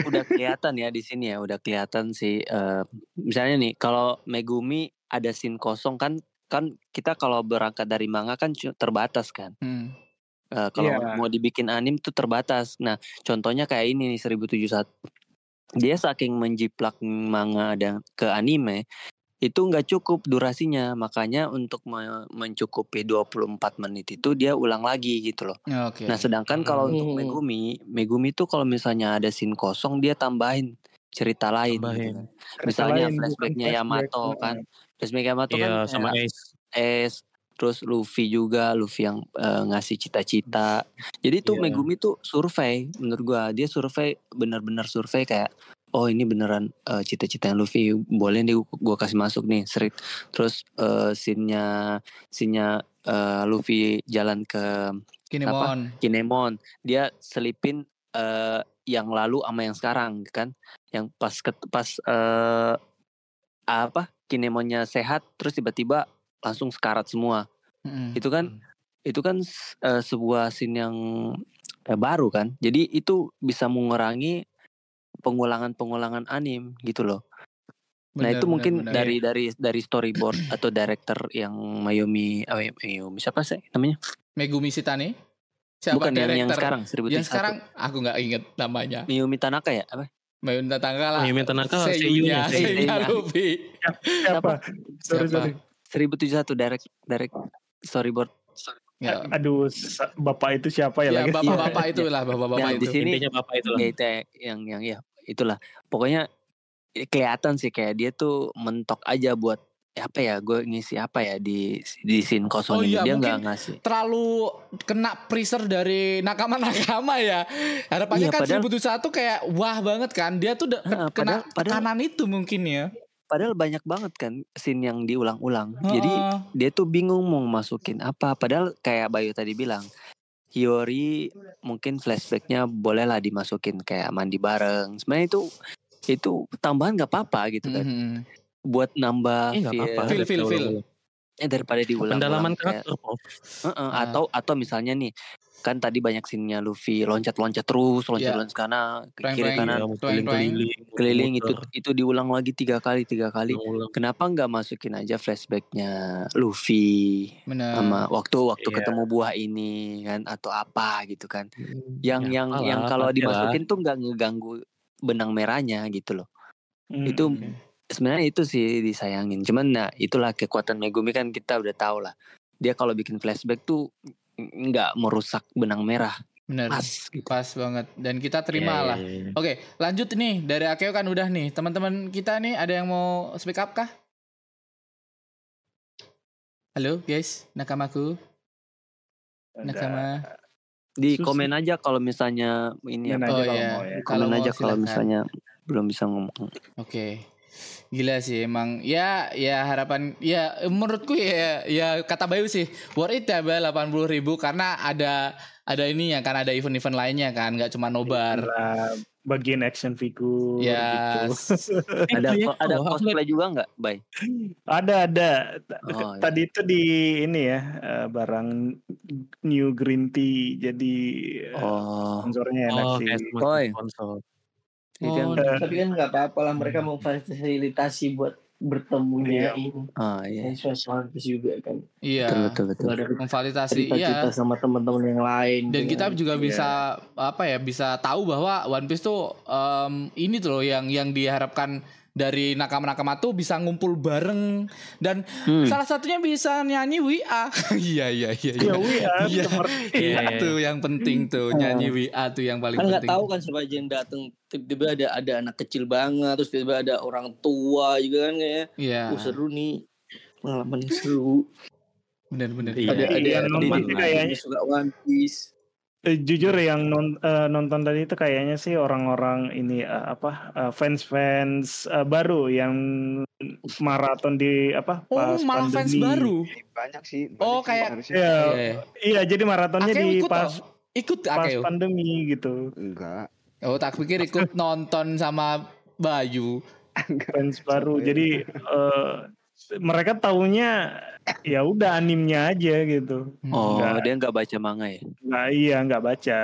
udah kelihatan ya di sini ya, udah kelihatan sih. eh, misalnya nih, kalau Megumi ada scene kosong kan, kan kita kalau berangkat dari manga kan terbatas kan. Hmm. Eh, kalau Iya. mau dibikin anim tuh terbatas. Nah, contohnya kayak ini nih 1071. Dia saking menjiplak manga dan ke anime itu nggak cukup durasinya. Makanya untuk me- mencukupi 24 menit itu dia ulang lagi gitu loh. Oke. Nah, sedangkan kalau untuk Hmm. Megumi, Megumi tuh kalau misalnya ada scene kosong dia tambahin cerita lain gitu Tambahin. kan. Cerita Misalnya flashbacknya flashback. Yamato kan. Flashback Yamato Iya, kan sama kayak Ace. Terus Luffy juga Luffy yang eh, ngasih cita-cita. Jadi tuh Iya. Megumi tuh survei menurut gua. Dia survei benar-benar survei kayak oh ini beneran eh, cita-cita yang Luffy boleh nih gua- gua kasih masuk nih. Serit. Terus eh, scene-nya scene-nya eh, Luffy jalan ke Kinemon. Kinemon. Dia selipin eh, yang lalu sama yang sekarang kan? Yang pas ket- pas eh, apa Kinemonnya sehat terus tiba-tiba langsung sekarat semua Mm-mm. itu kan itu kan eh, sebuah scene yang eh, baru kan jadi itu bisa mengurangi pengulangan-pengulangan anim gitu loh nah Bener, itu bener, mungkin bener. dari dari dari storyboard atau director yang Mayumi oh, Mayumi siapa sih namanya Megumi Shitane. Siapa bukan yang yang director? sekarang 1001 Yang sekarang aku nggak inget namanya. Mayumi Tanaka ya apa Mayun Tatangga lah. Mayumi Tanaka, Seiyunya, seiyunya. Luffy. Siapa? Sorry, Siapa? sorry. 1071 direct direct storyboard Ya, Aduh, bapak itu siapa ya, ya lagi? bapak-bapak itu lah, bapak-bapak Ya, itu. di sini Intinya bapak itu lah. ya itu ya, yang yang ya itulah pokoknya eh, kelihatan sih kayak dia tuh mentok aja buat eh, apa ya gue ngisi apa ya di di scene Oh kosong ini iya, dia nggak ngasih terlalu kena pressure dari nakama-nakama ya. Harapannya Iya, kan padahal- 1001 kayak wah banget kan. Dia tuh Heeh, kena padahal- padahal- tekanan itu mungkin ya. Padahal banyak banget kan scene yang diulang-ulang jadi dia tuh bingung mau masukin apa padahal kayak Bayu tadi bilang Hiyori mungkin flashbacknya bolehlah dimasukin kayak mandi bareng sebenarnya itu itu tambahan nggak apa-apa gitu kan Mhm. buat nambah Iya nggak apa-apa. Feel, feel, feel. eh, daripada diulang Pendalaman kayak karakter Pop. Heeh, Ah. atau atau misalnya nih kan tadi banyak scene-nya Luffy loncat-loncat terus loncat loncat kanan ke kiri kanan. Iya, keliling-keliling, keliling itu itu diulang lagi tiga kali tiga kali. Kenapa nggak masukin aja flashbacknya Luffy Benar. sama waktu waktu Iya. ketemu buah ini kan atau apa gitu kan. Yang Ya, yang apalah, yang kalau dimasukin tuh nggak ngeganggu benang merahnya gitu loh. Hmm. itu sebenarnya itu sih disayangin. Cuman nah itulah kekuatan Megumi kan kita udah tahu lah. Dia kalau bikin flashback tuh nggak merusak benang merah Benar. pas gitu. Pas banget dan kita terima iya, lah. iya, iya. Oke, lanjut nih dari Akeo kan udah nih. Teman-teman kita nih ada yang mau speak up kah? Halo guys, nakamaku, nakama. di Susah. komen aja kalau misalnya ini apa Oh aja kalau mau ya. Kalau komen mau aja kalau misalnya belum bisa ngomong Oke. Gila sih emang ya ya harapan ya menurutku ya ya kata Bayu sih worth it ya delapan puluh ribu karena ada ada ini ya kan ada event-event lainnya kan nggak cuma nobar Lah, bagian action figure ya gitu. s- ada iya, ada oh, cosplay juga nggak bay Ada ada. Oh, iya. Tadi itu di ini ya eh, barang New Green Tea jadi eh, oh sponsornya enak Oh, sih. Oi. sponsor. Itu yang- Oh, Tapi kan nggak apa-apa lah mereka mau fasilitasi buat bertemunya ini. oh iya suasana juga kan. iya betul betul betul ada memvalidasi iya sama teman-teman yang lain. dan gitu kita kan. juga Iya. bisa apa ya bisa tahu bahwa One Piece tuh em, ini tuh loh yang yang diharapkan dari nakama-nakama tuh bisa ngumpul bareng dan Hmm. salah satunya bisa nyanyi WA. Iya iya iya. Ya WA Iya. seperti Iya Iya, iya. tuh yang penting tuh nyanyi WA tuh yang paling kan nggak penting. tahu kan siapa yang datang tiba-tiba ada ada anak kecil banget terus tiba-tiba ada orang tua juga kan kayak Iya. uh, seru nih pengalaman yang seru. Bener-bener. Iya, ada ada yang ada nonton di sih mana kayaknya. suka One Piece. Eh, jujur yang non- eh, nonton tadi itu kayaknya sih orang-orang ini eh, apa fans-fans eh, baru yang maraton di apa Oh, pas malah fans pandemi. baru. banyak sih Oh, banyak sih kayak- Iya, Iya, iya. iya jadi maratonnya Akeo di ikut pas toh? Ikut pas Akeo. pandemi gitu. enggak Oh, tak pikir ikut nonton sama Bayu. Fans baru. Siapa ya? Jadi eh, mereka taunya ya udah animnya aja gitu. Oh, Enggak. dia nggak baca manga ya? Nah iya nggak baca.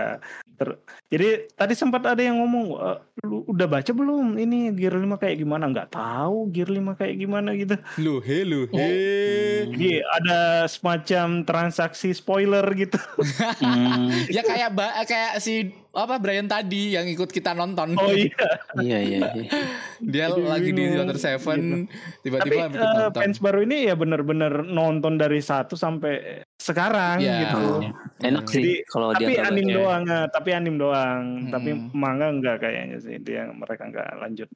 Ter- jadi tadi sempat ada yang ngomong, "Eh, lu udah baca belum ini Gear 5 kayak gimana? Nggak tahu Gear 5 kayak gimana gitu. Lu he lu he. Hmm. Jadi ada semacam transaksi spoiler gitu. Hmm, Ya kayak ba- kayak si apa Brian tadi yang ikut kita nonton. Oh iya. iya iya. iya. Dia Jadi lagi di Water Seven Tapi tiba-tiba eh, nonton. fans baru ini ya bener-bener nonton dari satu sampai sekarang Ya. gitu. Oh, enak sih Jadi, kalau dia tapi nggak anim doang, eh, tapi anim doang. Hmm. Tapi manga enggak kayaknya sih. Dia mereka enggak lanjut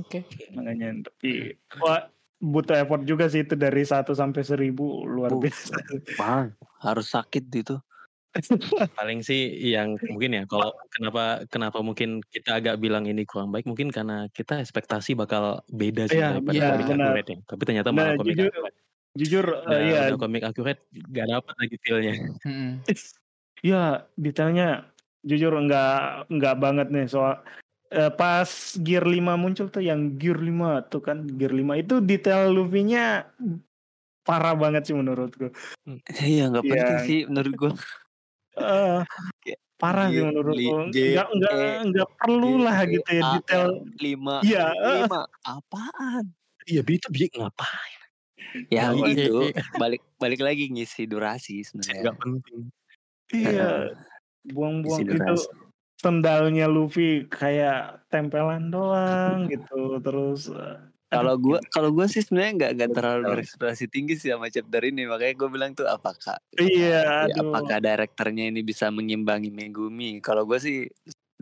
Oke. manganya. Tapi wah, butuh effort juga sih itu dari 1 sampai 1000 luar biasa. Wah, harus sakit gitu. Paling sih yang mungkin ya kalau kenapa kenapa mungkin kita agak bilang ini kurang baik mungkin karena kita ekspektasi bakal beda sih Iya, daripada iya, komik benar. accurate ya. Tapi ternyata Nah, malah komik jujur, accurate. jujur eh, Udah, ya udah komik accurate gak dapet lagi feel-nya. Mm-mm. ya detailnya jujur enggak enggak banget nih soal eh, pas Gear 5 muncul tuh yang Gear 5 tuh kan Gear 5 itu detail Luffy-nya parah banget sih menurutku. Iya nggak Iya. penting sih menurut gua. Eh, parah sih menurutku. Enggak enggak E, enggak perlu lah G- gitu ya detail. Lima Iya, lima apaan? Iya, itu biar ngapain? Ya Iya, itu balik balik lagi ngisi durasi sebenarnya. Gak penting. Iya. Buang-buang itu sendalnya Luffy kayak tempelan doang gitu. Terus eh, Kalau gua kalau gua sih sebenarnya nggak nggak terlalu berekspektasi tinggi sih sama chapter ini makanya gua bilang tuh apakah iya, ya, aduh. apakah direkturnya ini bisa mengimbangi Megumi? Kalau gua sih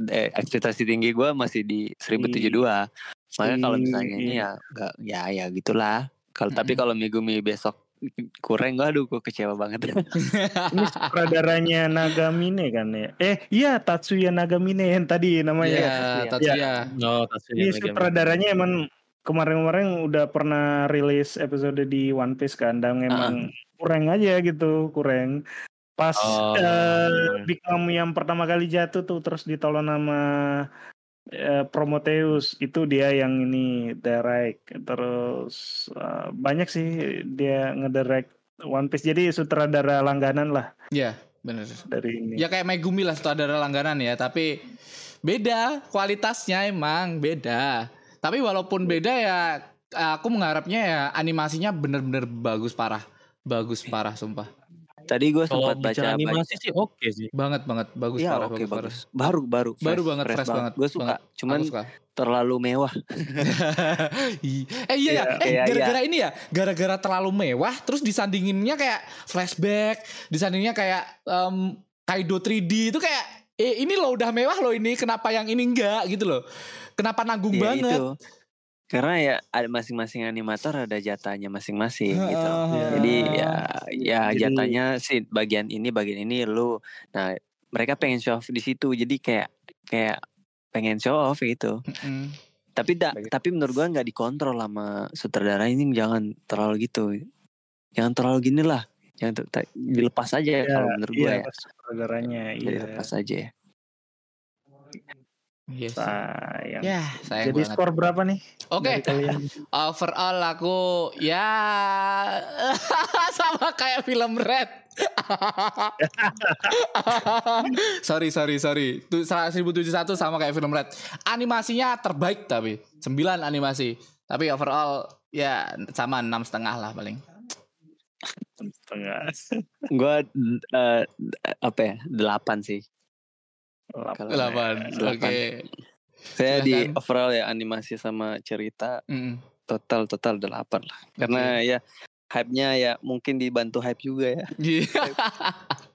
eh, ekspektasi tinggi gua masih di 1072. Makanya kalau misalnya ini ya nggak ya ya gitulah. Kalau tapi Mm-mm. kalau Megumi besok kurang aduh gua kecewa banget. Ini sutradaranya Nagamine kan ya? Eh iya Tatsuya Nagamine yang tadi namanya. Iya, Tatsuya. Tatsuya. No, Tatsuya Ini sutradaranya emang kemarin-kemarin udah pernah rilis episode di One Piece kan dan emang kurang aja gitu, kurang. Pas Oh. eh, Big Mom yang pertama kali jatuh tuh terus ditolong nama eh, Prometheus itu dia yang ini direct terus eh, banyak sih dia ngedirect One Piece jadi sutradara langganan lah Iya, bener. dari ini. Ya kayak Megumi lah sutradara langganan ya, tapi beda kualitasnya emang beda. Tapi walaupun beda ya aku mengharapnya ya animasinya bener-bener bagus parah. Bagus parah sumpah. Tadi gua Kalau sempat baca animasi sih oke sih. Banget banget bagus Iya parah oke bagus, parah. bagus. Baru baru. Baru banget, fresh banget, Gue suka. banget. Cuman Aku suka. terlalu mewah. Ih, eh iya ya, eh Iya, iya. gara-gara ini ya, gara-gara terlalu mewah, terus disandinginnya kayak flashback, disandinginnya kayak em, Kaido 3D itu kayak, eh ini loh udah mewah loh ini, kenapa yang ini enggak gitu loh? Kenapa nanggung Ya banget? itu. Karena ya ada masing-masing animator ada jatahnya masing-masing gitu. Heeh. Jadi ya ya Jadi- jatahnya sih bagian ini bagian ini lu. Nah, mereka pengen show off di situ. Jadi kayak kayak pengen show off gitu. Mm-mm. Tapi da, tapi menurut gua nggak dikontrol sama sutradara ini jangan terlalu gitu. Jangan terlalu gini lah. Jangan ter- dilepas aja Ya, kalau menurut gua iya, ya. sutradaranya iya. Dilepas aja ya. Yes. Sayang. Ya, sayang Jadi banget. skor berapa nih? Oke, kalian? overall aku ya sama kayak film Red. sorry, sorry, sorry. Tuh 1071 sama kayak film Red. Animasinya terbaik tapi 9 animasi. Tapi overall ya sama enam setengah lah paling. Setengah. Gua eh, apa ya? Delapan sih. Delapan. Kalau- Delapan. Delapan. Oke. Saya di Silahkan. overall ya animasi sama cerita Mm-mm. total total delapan lah. Karena ya hype-nya ya mungkin dibantu hype juga ya.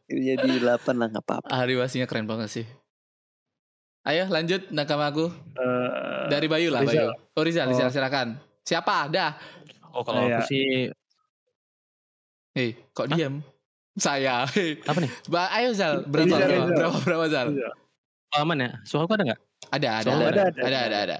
Iya. Jadi delapan lah nggak apa-apa. Animasinya keren banget sih. Ayo lanjut nakamaku Eh, dari Bayu lah Rizal. Bayu. Oh Rizal, Rizal Oh. silakan. Siapa? Dah. Oh kalau aku Kayak- sih Hei, kok Hah? diam? Saya. Hei. apa nih? Ba- ayo Zal, berapa Iya, berapa, iya. berapa berapa Zal? Iya. Oh, aman ya? Suara aku ada nggak? Ada, ada, ada, ada, ada, ada. ada, ada, ada.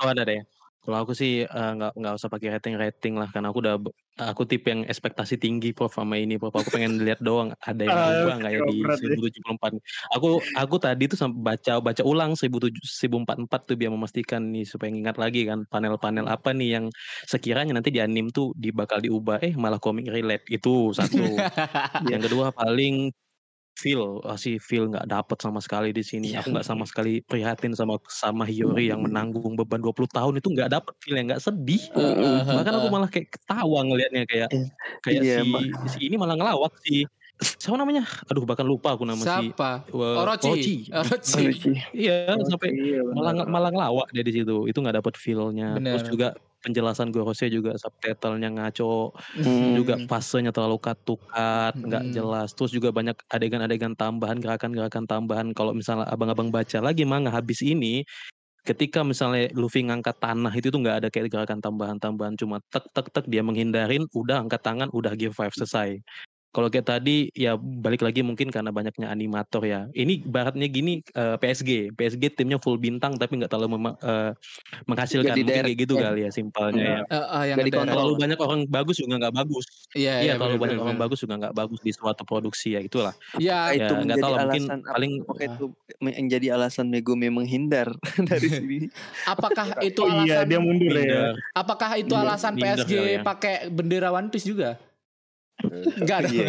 Oh ada deh. Kalau aku sih eh, nggak nggak usah pakai rating rating lah karena aku udah aku tipe yang ekspektasi tinggi prof sama ini prof aku pengen lihat doang ada yang Ah, berubah nggak ya di berat ya. 1074 aku aku tadi tuh sampai baca baca ulang 1044 tuh biar memastikan nih supaya ingat lagi kan panel-panel apa nih yang sekiranya nanti di anim tuh di bakal diubah eh malah komik relate itu satu yang kedua paling feel ah, sih feel nggak dapet sama sekali di sini. Iya. aku nggak sama sekali prihatin sama sama Hiyori yang menanggung beban 20 tahun itu nggak dapet feel yang nggak sedih. Eh, bahkan aku malah kayak ketawa ngelihatnya kayak Iya. kayak Iya, si si ini malah ngelawak si siapa namanya aduh bahkan lupa aku nama si Siapa? Wah, Orochi. Orochi. Orochi. iya sampai Iya, benar. malah malah ngelawak dia di situ itu nggak dapet feelnya terus juga penjelasan Gorosei juga subtitlenya ngaco Hmm. juga fasenya terlalu cut-to-cut, nggak Mm-mm. jelas. Terus juga banyak adegan-adegan tambahan, gerakan-gerakan tambahan. Kalau misalnya abang-abang baca lagi manga habis ini, ketika misalnya Luffy ngangkat tanah itu tuh nggak ada kayak gerakan tambahan-tambahan, cuma tek tek tek dia menghindarin, udah angkat tangan, udah gear 5 selesai. Kalau kayak tadi ya balik lagi mungkin karena banyaknya animator ya. Ini baratnya gini eh, PSG, PSG timnya full bintang tapi nggak terlalu mema- eh, menghasilkan. Mungkin kayak gitu direct, kali ya simpelnya ya. Eh, eh, yang dikontrol. Terlalu banyak orang bagus juga nggak bagus. Iya, Iya, terlalu bener, banyak bener, orang bagus juga nggak bagus di suatu produksi ya itulah. Iya, Apakah itu Ya nggak menjadi tahu lah mungkin alasan paling apakah itu menjadi alasan Megumi menghindar dari sini? apakah itu Oh iya, alasan dia mundur ya. apakah itu Iya, alasan PSG ya. pakai bendera One Piece juga? Enggak ada. Iya.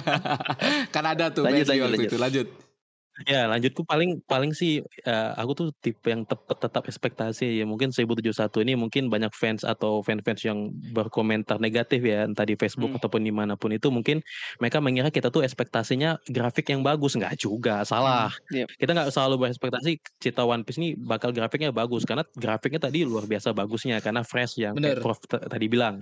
kan ada tuh Lanjut, lanjut, waktu lanjut. itu. Lanjut. Ya lanjutku paling paling sih eh, aku tuh tipe yang tetap tetap ekspektasi ya mungkin 1071 ini mungkin banyak fans atau fan-fans yang berkomentar negatif ya entah di Facebook Hmm. ataupun di mana pun itu mungkin mereka mengira kita tuh ekspektasinya grafik yang bagus nggak juga salah Iya. kita nggak selalu berekspektasi cerita One Piece ini bakal grafiknya bagus karena grafiknya tadi luar biasa bagusnya karena fresh yang Bener. Prof tadi bilang.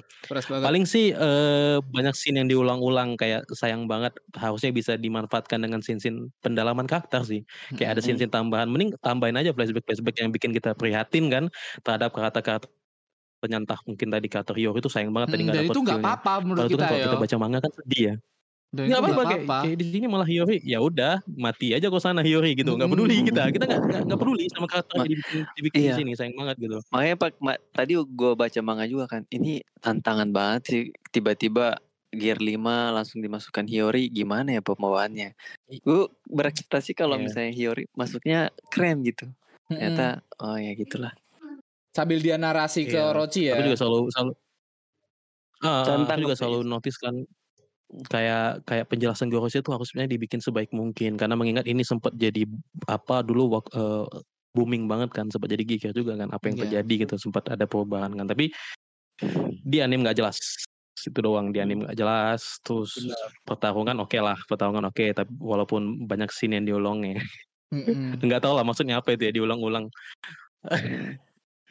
Paling sih eh, banyak scene yang diulang-ulang kayak sayang banget harusnya bisa dimanfaatkan dengan scene-scene pendalaman karakter sih. Kayak ada scene-scene tambahan. Mending tambahin aja flashback-flashback yang bikin kita prihatin kan terhadap kata-kata penyantah mungkin tadi kata Rio itu sayang banget tadi Hmm, nggak itu nggak apa-apa menurut Kalau itu kita kan kalau ya. kita baca manga kan sedih ya. Nggak apa-apa kayak, kayak di sini malah Hiyori ya udah mati aja kok sana Hiyori gitu. Nggak peduli Mm. kita. Kita nggak nggak- peduli sama karakter yang Ma- dibikin, dibikin iya. di sini sayang banget gitu. Makanya Pak, ma- tadi gue baca manga juga kan. Ini tantangan banget sih. Tiba-tiba gear 5 langsung dimasukkan Hiyori. Gimana ya pembawaannya? Gue berekspektasi kalau Iya. misalnya Hiyori masuknya keren gitu. Ternyata oh ya gitulah. sambil dia narasi ke Iya. Orochi ya. Aku juga selalu selalu Tantang aku juga selalu notice kan kayak kayak penjelasan Gorosei itu harusnya dibikin sebaik mungkin karena mengingat ini sempat jadi apa dulu eh, booming banget kan sempat jadi geger juga kan apa yang Iya. terjadi gitu sempat ada perubahan kan tapi di anime nggak jelas itu doang di anime nggak jelas terus pertarungan oke lah pertarungan oke tapi walaupun banyak scene yang diulang ya Mm-mm. nggak tahu lah maksudnya apa itu ya diulang-ulang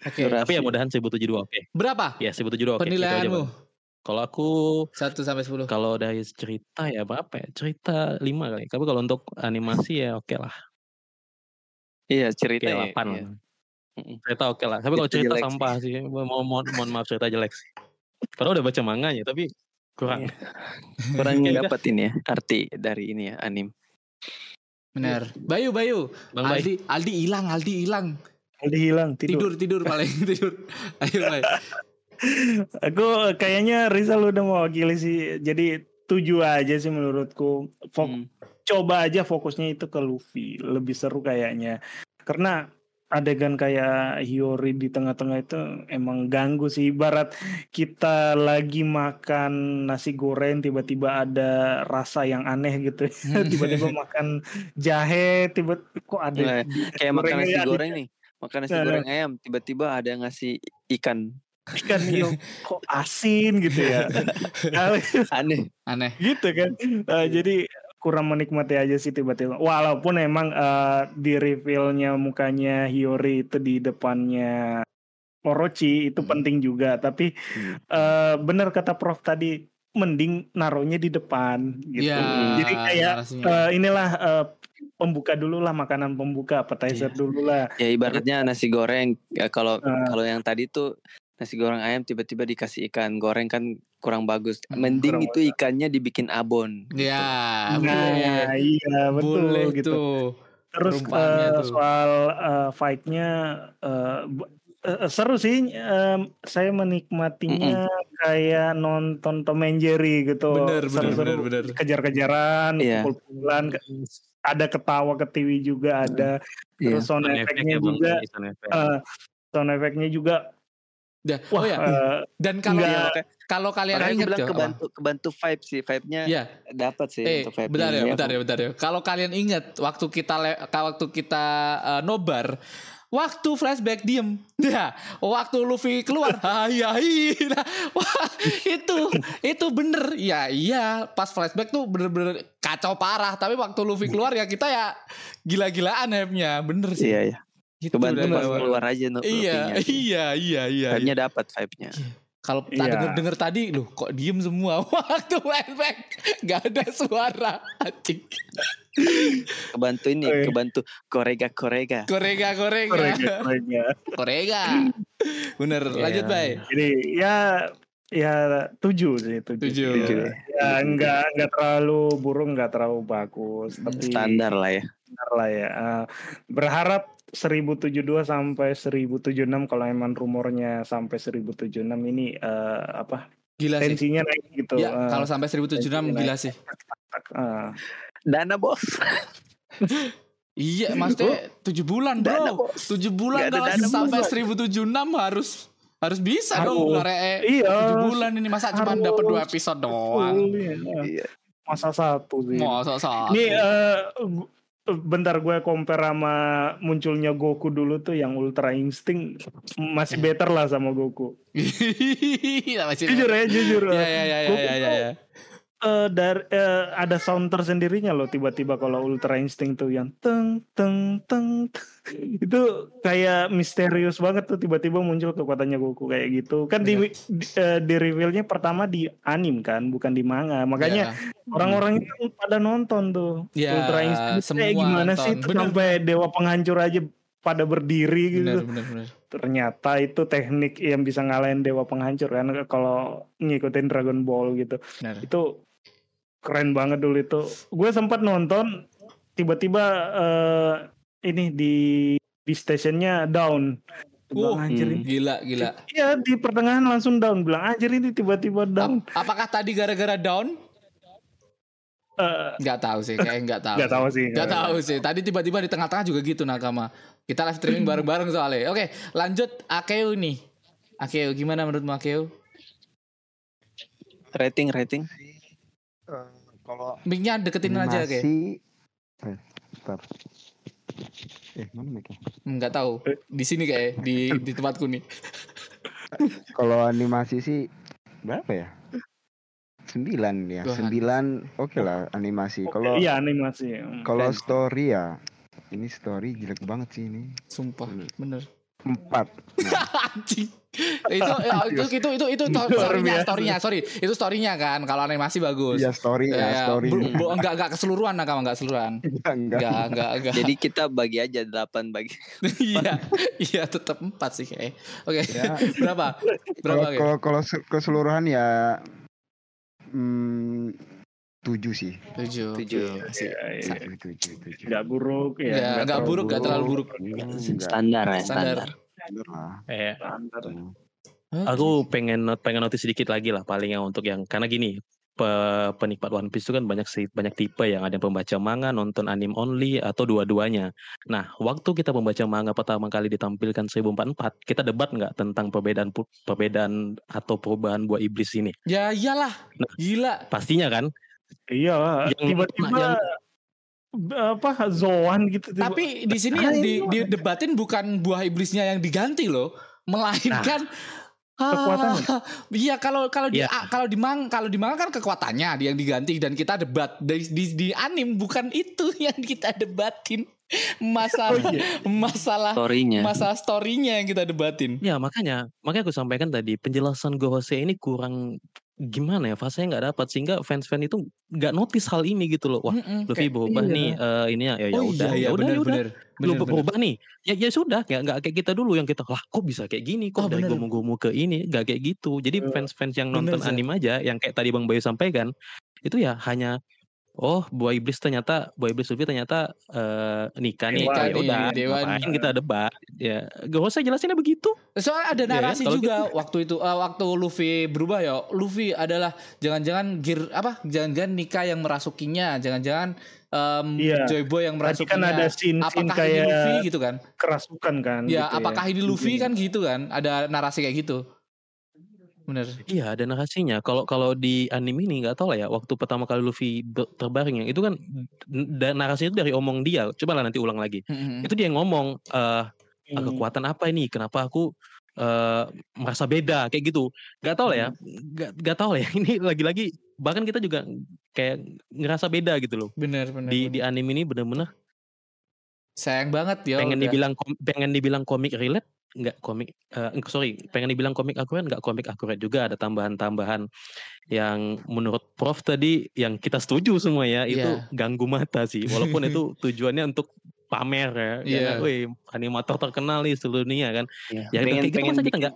Oke. tapi ya mudahan 1072 oke Berapa ya 1072 oke aja, penilaianmu? Kalau aku 1 sampai 10. Kalau dari cerita ya berapa ya? Cerita 5 kali. Tapi kalau untuk animasi ya oke lah. Iya cerita ya. 8 iya. lah. Cerita oke lah. Tapi kalau Cerita cerita jelek sih. sampah sih. Mohon, mohon, mohon maaf cerita jelek sih. Padahal udah baca manganya tapi kurang. Kurang Oke, udah. dapat ini ya arti dari ini ya anim. Benar. Bayu, Bayu. Bang Bay. Aldi, Aldi hilang, Aldi hilang. Udah hilang tidur. Tidur, tidur paling tidur. Ayo, Bay. Aku kayaknya Rizal udah mewakili sih. Jadi tujuh aja sih menurutku. Fok- Hmm. Coba aja fokusnya itu ke Luffy. Lebih seru kayaknya. Karena adegan kayak Hiyori di tengah-tengah itu emang ganggu sih. Ibarat kita lagi makan nasi goreng tiba-tiba ada rasa yang aneh gitu. tiba-tiba makan jahe tiba kok ada Nah, Kayak makan nasi ada goreng nih. Makan nasi Nah, goreng ayam tiba-tiba ada yang ngasih ikan. ikan gitu. kok asin gitu ya. Aneh. Aneh. gitu kan Eh, jadi kurang menikmati aja sih tiba-tiba walaupun emang eh, di revealnya mukanya Hiyori itu di depannya Orochi itu Hmm. penting juga tapi Hmm. eh, benar kata Prof tadi mending naruhnya di depan gitu Iya, jadi kayak narasinya. eh, inilah eh, pembuka dulu lah makanan pembuka appetizer Iya. dulu lah Ya ibaratnya nasi goreng ya kalau Eh. kalau yang tadi tuh nasi goreng ayam tiba-tiba dikasih ikan goreng kan kurang bagus. Mending kurang itu ikannya dibikin abon. gitu. Ya, Nah, boleh. iya betul boleh gitu. tuh. Terus eh, tuh. soal eh, fight-nya eh, b- eh, seru sih. Em, saya menikmatinya kayak nonton Tom and Jerry gitu. Bener, bener, Seru-seru, bener, bener. Kejar-kejaran, Iya. pukul-pukulan, ada ketawa ke TV juga ada. Iya. Terus sound Sound effect-nya juga. sound effect-nya juga. Dah, Wah, oh ya, eh, dan kalau nggak- Iya, makanya, kalau kalian ingat bilang ya, apa? kebantu kebantu vibe sih, vibe-nya Iya. dapat sih Eh, untuk vibe bentar ya, bentar ya, bentar ya. Kalau kalian ingat waktu kita waktu kita eh, nobar, waktu flashback diem, ya, waktu Luffy keluar, hai hai, nah, wah itu itu bener, ya iya, pas flashback tuh bener-bener kacau parah. Tapi waktu Luffy keluar ya kita ya gila-gilaan hype-nya, bener sih. Iya, iya. Gitu Kebantu pas keluar aja no, Iya, iya, iya, iya. iya. Vibe-nya dapat vibe-nya. Kalau tak Iya. denger, denger tadi, loh kok diem semua waktu flashback, nggak ada suara, anjing. Kebantu ini, Eh. kebantu korega korega. Korega, korega. korega, korega. Korega. Bener, lanjut Iya. bay. Jadi ya ya tujuh sih tujuh. Tujuh. Tujuh. Ya enggak enggak terlalu burung enggak terlalu bagus tapi Standar lah ya. standar lah ya. Eh, berharap 1072 sampai 1076 kalau emang rumornya sampai 1076 ini eh, apa Gila sih. tensinya naik gitu. Ya, Eh, kalau sampai 1076 tensinya gila naik. sih. eh, Dana bos. Iya, maksudnya 7 bulan, Dana Bro. bos. 7 bulan kalau dana, sampai Bos. 1076 harus harus bisa Harus. dong ngaree iya. 7 bulan ini masa cuma dapat 2 episode doang. Iya. Iya. Masa satu sih. Masa satu. Ini eh, gu- bentar gue compare sama munculnya Goku dulu tuh yang Ultra Instinct masih better lah sama Goku. Masih- Jujur ya, jujur. Ya ya ya ya ya ya. Ya. eh, dari eh, ada sound tersendirinya loh tiba-tiba kalau Ultra Instinct tuh yang teng teng teng teng. itu kayak misterius banget tuh tiba-tiba muncul kekuatannya Goku kayak gitu kan di di, eh, di revealnya pertama di anim kan bukan di manga makanya orang-orang itu pada nonton tuh Ya, Ultra Instinct semua kayak gimana nonton. sih Bener. sampai dewa penghancur aja pada berdiri Bener gitu bener bener. ternyata itu teknik yang bisa ngalahin dewa penghancur kan kalau ngikutin Dragon Ball gitu Bener. itu keren banget dulu itu gue sempat nonton tiba-tiba eh, ini di di stationnya down Wuh, bilang anjir ini Gila gila. iya di pertengahan langsung down bilang anjir ini tiba-tiba down Ap- apakah tadi gara-gara down? Eh, Nggak tahu sih, kayak nggak tahu. nggak tahu sih Nggak tahu sih. Tadi tiba-tiba di tengah-tengah juga gitu nakama. Kita live streaming bareng-bareng soalnya. Oke, lanjut Akeo nih. Akeo gimana menurutmu Akeo? Rating rating. Eh, kalau Mic-nya deketin aja kayak. eh, bentar. eh mana mic Nggak tahu. Di sini kayak di di tempatku nih. kalau animasi sih berapa ya sembilan ya Tuhan. sembilan oke lah animasi kalau iya animasi Hmm. kalau story ya ini story jelek banget sih ini Sumpah, bener. Empat Anjing. itu, ya, itu itu itu itu Luar storynya, storynya, sorry. Itu storynya kan. Kalau animasi bagus. ya story Ya, ya story bu- bu- enggak enggak keseluruhan nakama enggak keseluruhan. enggak enggak Enggak, enggak, enggak. Jadi kita bagi aja 8 bagi. iya, iya tetap empat sih kayak. Oke, Ya. berapa? kalau Berapa kalau kalau se- keseluruhan ya hmm, tujuh sih Tujuh. Tujuh. Oke, masih- Iya, iya. sa- tujuh tujuh tujuh nggak buruk ya Nggak- nggak buruk, nggak terlalu buruk. Standar ya, Standar. standar. lah Eh, Standar. Aku pengen not- pengen notice sedikit lagi lah paling yang untuk yang karena gini pe- penikmat One Piece itu kan banyak sih banyak tipe yang ada yang pembaca manga, nonton anime only atau dua-duanya. Nah, waktu kita membaca manga pertama kali ditampilkan 1044, kita debat nggak tentang perbedaan perbedaan atau perubahan buah iblis ini? Ya iyalah. Nah. Gila. Pastinya kan? Iya tiba-tiba apa Zoan gitu tiba- Tapi di sini yang di, didebatin bukan buah iblisnya yang diganti loh, melainkan Ah, Kekuatannya. Iya kalau kalau di Iya. ah, kalau di mang kalau di manga kan kekuatannya yang diganti dan kita debat di di, di anim bukan itu yang kita debatin masalah Oh, iya. masalah Storynya. masalah storynya yang kita debatin. Ya makanya makanya aku sampaikan tadi penjelasan Gohose ini kurang gimana ya fasenya nggak dapat sehingga fans-fans itu nggak notice hal ini gitu loh. Wah, Mm-mm, Luffy kayak- berubah iya. nih eh ini ya ya oh udah iya ya iya udah bener ya udah bener lu bener, bener. berubah nih ya ya sudah ya nggak kayak kita dulu yang kita lah kok bisa kayak gini kok Oh, dari bener. gomu-gomu ke ini nggak kayak gitu jadi Bener. fans-fans yang Bener, nonton Zak. anime aja yang kayak tadi bang Bayu sampaikan itu ya hanya oh buah iblis ternyata buah iblis Luffy ternyata eh, nikah nih Dewa ya udah dewa kita debat ya gak usah jelasinnya begitu Soalnya ada Iya kan? narasi Kalau juga waktu itu eh, waktu Luffy berubah ya. Luffy adalah jangan-jangan gear apa? Jangan-jangan Nika yang merasukinya, jangan-jangan em, Iya. Joy Boy yang kan merasukinya. ada scene-scene apakah ini kayak Luffy gitu kan? kerasukan kan. Ya, gitu apakah ini Luffy kan gitu kan? Ada narasi kayak gitu. Bener. Iya ada narasinya. Kalau kalau di anime ini nggak tahu lah ya. Waktu pertama kali Luffy terbaring ya, itu kan da- narasinya itu dari omong dia. Coba lah nanti ulang lagi. Mm-mm. Itu dia yang ngomong eh "Ah, Hmm. kekuatan apa ini? Kenapa aku eh merasa beda kayak gitu? Gak tahu lah ya. Gak, gak tahu lah ya. Ini lagi-lagi bahkan kita juga kayak ngerasa beda gitu loh. Bener bener. Di bener. di anime ini bener-bener Sayang banget ya. pengen udah. dibilang pengen dibilang komik relate nggak komik eh, sorry pengen dibilang komik akurat nggak komik akurat juga ada tambahan-tambahan yang menurut Prof tadi yang kita setuju semua ya itu Iya. ganggu mata sih walaupun itu tujuannya untuk pamer ya Iya. yeah. wih animator terkenal nih seluruh dunia kan Ya, ya pengen pengen kita nggak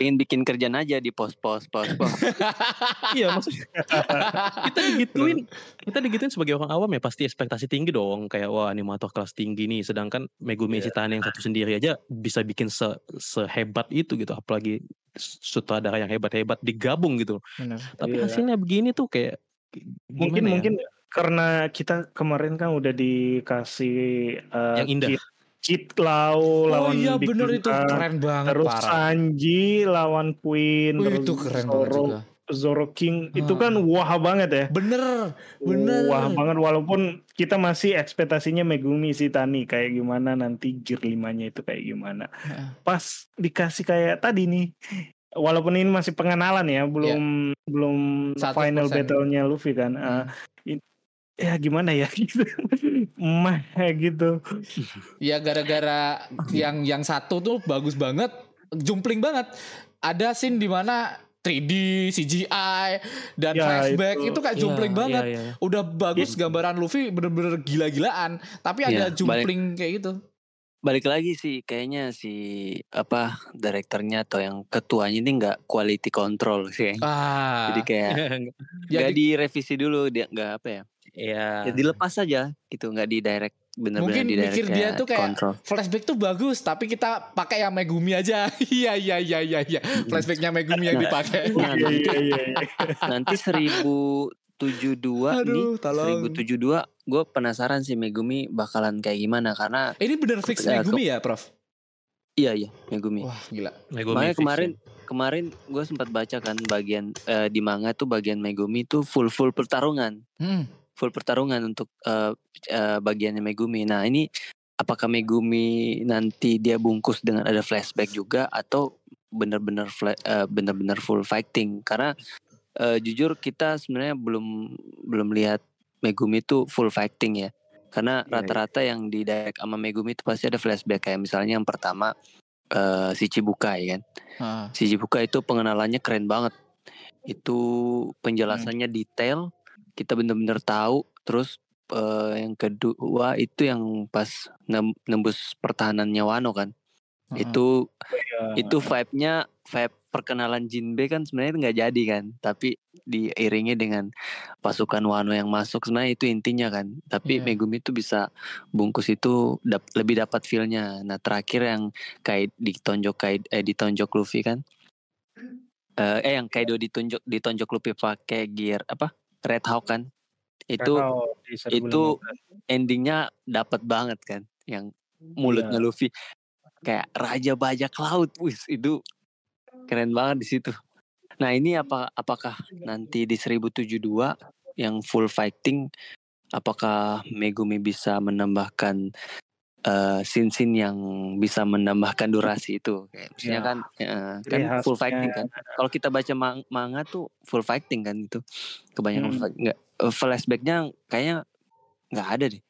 pengen bikin kerjaan aja di pos pos pos pos. iya maksudnya kita digituin kita digituin sebagai orang awam ya pasti ekspektasi tinggi dong kayak wah animator kelas tinggi nih sedangkan Megumi Iya. Chitane yang satu sendiri aja bisa bikin se sehebat itu gitu apalagi sutradara yang hebat-hebat digabung gitu Bener. tapi Iya. hasilnya begini tuh kayak mungkin ya? mungkin karena kita kemarin kan udah dikasih eh, Yang indah. cheat, cheat Lau Oh lawan iya Big bener itu keren banget terus parah. Sanji lawan Queen terus itu keren banget Zoro juga. Zoro King itu Ah. kan wah banget ya Bener, bener. wah banget walaupun kita masih ekspektasinya Megumi si Tani kayak gimana nanti gear 5 nya itu kayak gimana Heeh. pas dikasih kayak tadi nih walaupun ini masih pengenalan ya belum belum Iya. Satu final persen. battle-nya Luffy kan Hmm. Eh, in- ya gimana ya gitu mah gitu Ya gara-gara yang yang satu tuh bagus banget, jumpling banget. Ada scene di mana 3D, CGI dan Ya, flashback itu. itu, kayak Iya, jumpling iya, banget. iya. Udah bagus gambaran Luffy bener-bener gila-gilaan, tapi ada Iya, balik- jumpling kayak gitu. Balik lagi sih kayaknya si apa direkturnya atau yang ketuanya ini nggak quality control sih. Ah, Jadi kayak ya nggak di- direvisi dulu dia nggak apa ya? Iya. Ya dilepas aja gitu nggak di direct bener-bener Mungkin di direct mikir dia tuh kayak kontrol. flashback tuh bagus, tapi kita pakai yang Megumi aja. Iya iya iya iya iya. Flashbacknya Megumi yang dipakai. Nah, iya nanti, iya iya nanti 1072 nih Aduh, tolong. 1072 gue penasaran sih Megumi bakalan kayak gimana karena Ini bener fix Ya, Megumi ya, Prof? iya iya Megumi. Wah, gila. Megumi Makanya kemarin kemarin gue sempat baca kan bagian eh, di manga tuh bagian Megumi tuh full full pertarungan, Hmm. Full pertarungan untuk eh, eh, bagiannya Megumi. Nah ini apakah Megumi nanti dia bungkus dengan ada flashback juga atau benar-benar eh, benar-benar full fighting? Karena eh, jujur kita sebenarnya belum belum lihat Megumi tuh full fighting ya. Karena Iya, iya. rata-rata yang di direct sama Megumi itu pasti ada flashback kayak misalnya yang pertama eh, si Chibukai kan. Ah. Si Chibuka itu pengenalannya keren banget. Itu penjelasannya detail, kita bener-bener tahu. Terus eh, yang kedua itu yang pas nem- nembus pertahanannya Wano kan. Heeh. Itu Iya. itu vibe-nya vibe perkenalan Jinbe kan sebenarnya nggak jadi kan, tapi diiringi dengan pasukan Wano yang masuk sebenarnya itu intinya kan. Tapi Iya. Megumi itu bisa bungkus itu dap- lebih dapat feel-nya. Nah, terakhir yang kayak ditonjok kayak eh ditonjok Luffy kan. Eh, eh yang Kaido ditunjuk ditonjok Luffy pakai gear apa? Red Hawk kan. Itu 1015. itu endingnya dapat banget kan yang mulutnya Iya. Luffy kayak raja bajak laut wis itu keren banget di situ nah ini apa apakah nanti di 1072 yang full fighting apakah Megumi bisa menambahkan eh, scene-scene yang bisa menambahkan durasi itu kayak misalnya Ya. kan eh, kan Ciri full fighting kan kalau kita baca mang- manga tuh full fighting kan itu kebanyakan Hmm. nggak eh, flashbacknya kayaknya nggak ada deh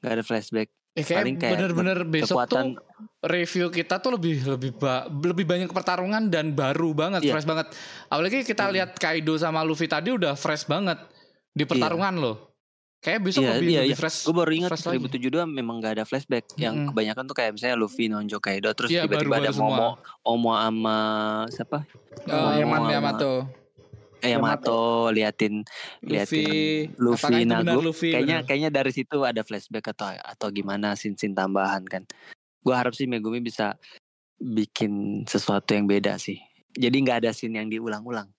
nggak ada flashback Eh kayak Paling kayak bener-bener besok kekuatan- tuh review kita tuh lebih lebih ba- lebih banyak pertarungan dan baru banget, Iya. fresh banget. Apalagi kita lihat Kaido sama Luffy tadi udah fresh banget di pertarungan loh. Kayak besok Iya, lebih iya, lebih iya. fresh. Gue baru ingat fresh lagi. 1072 memang gak ada flashback. Yang kebanyakan tuh kayak misalnya Luffy nonjok Kaido terus Iya, tiba-tiba ada baru-baru semua. Momo, Omo sama siapa? Eh, Momo Yamato. sama- Yamato. Eh, Yamato liatin liatin Luffy. Luffy Apakah itu benar Nagu. Luffy? kayaknya Benar. kayaknya dari situ ada flashback atau atau gimana sin-sin tambahan kan. Gue harap sih Megumi bisa bikin sesuatu yang beda sih. Jadi nggak ada scene yang diulang-ulang.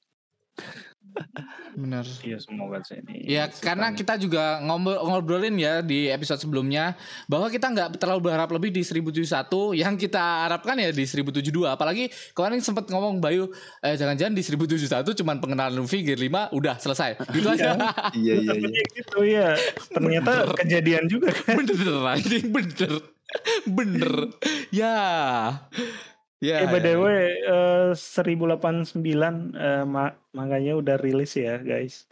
Bener. Iya semoga sih ini. Ya karena kita juga ngobrol, ngobrolin ya di episode sebelumnya bahwa kita nggak terlalu berharap lebih di 1071 yang kita harapkan ya di 1072 apalagi kemarin sempat ngomong Bayu eh, jangan-jangan di 1071 cuman pengenalan Luffy Gear 5 udah selesai. Gitu aja. Iya. Takutnya gitu ya. Ternyata kejadian juga kan. bener anjing bener. Bener. Ya ya eh by the ya. way eh, 1089 eh, ma- manganya udah rilis ya guys.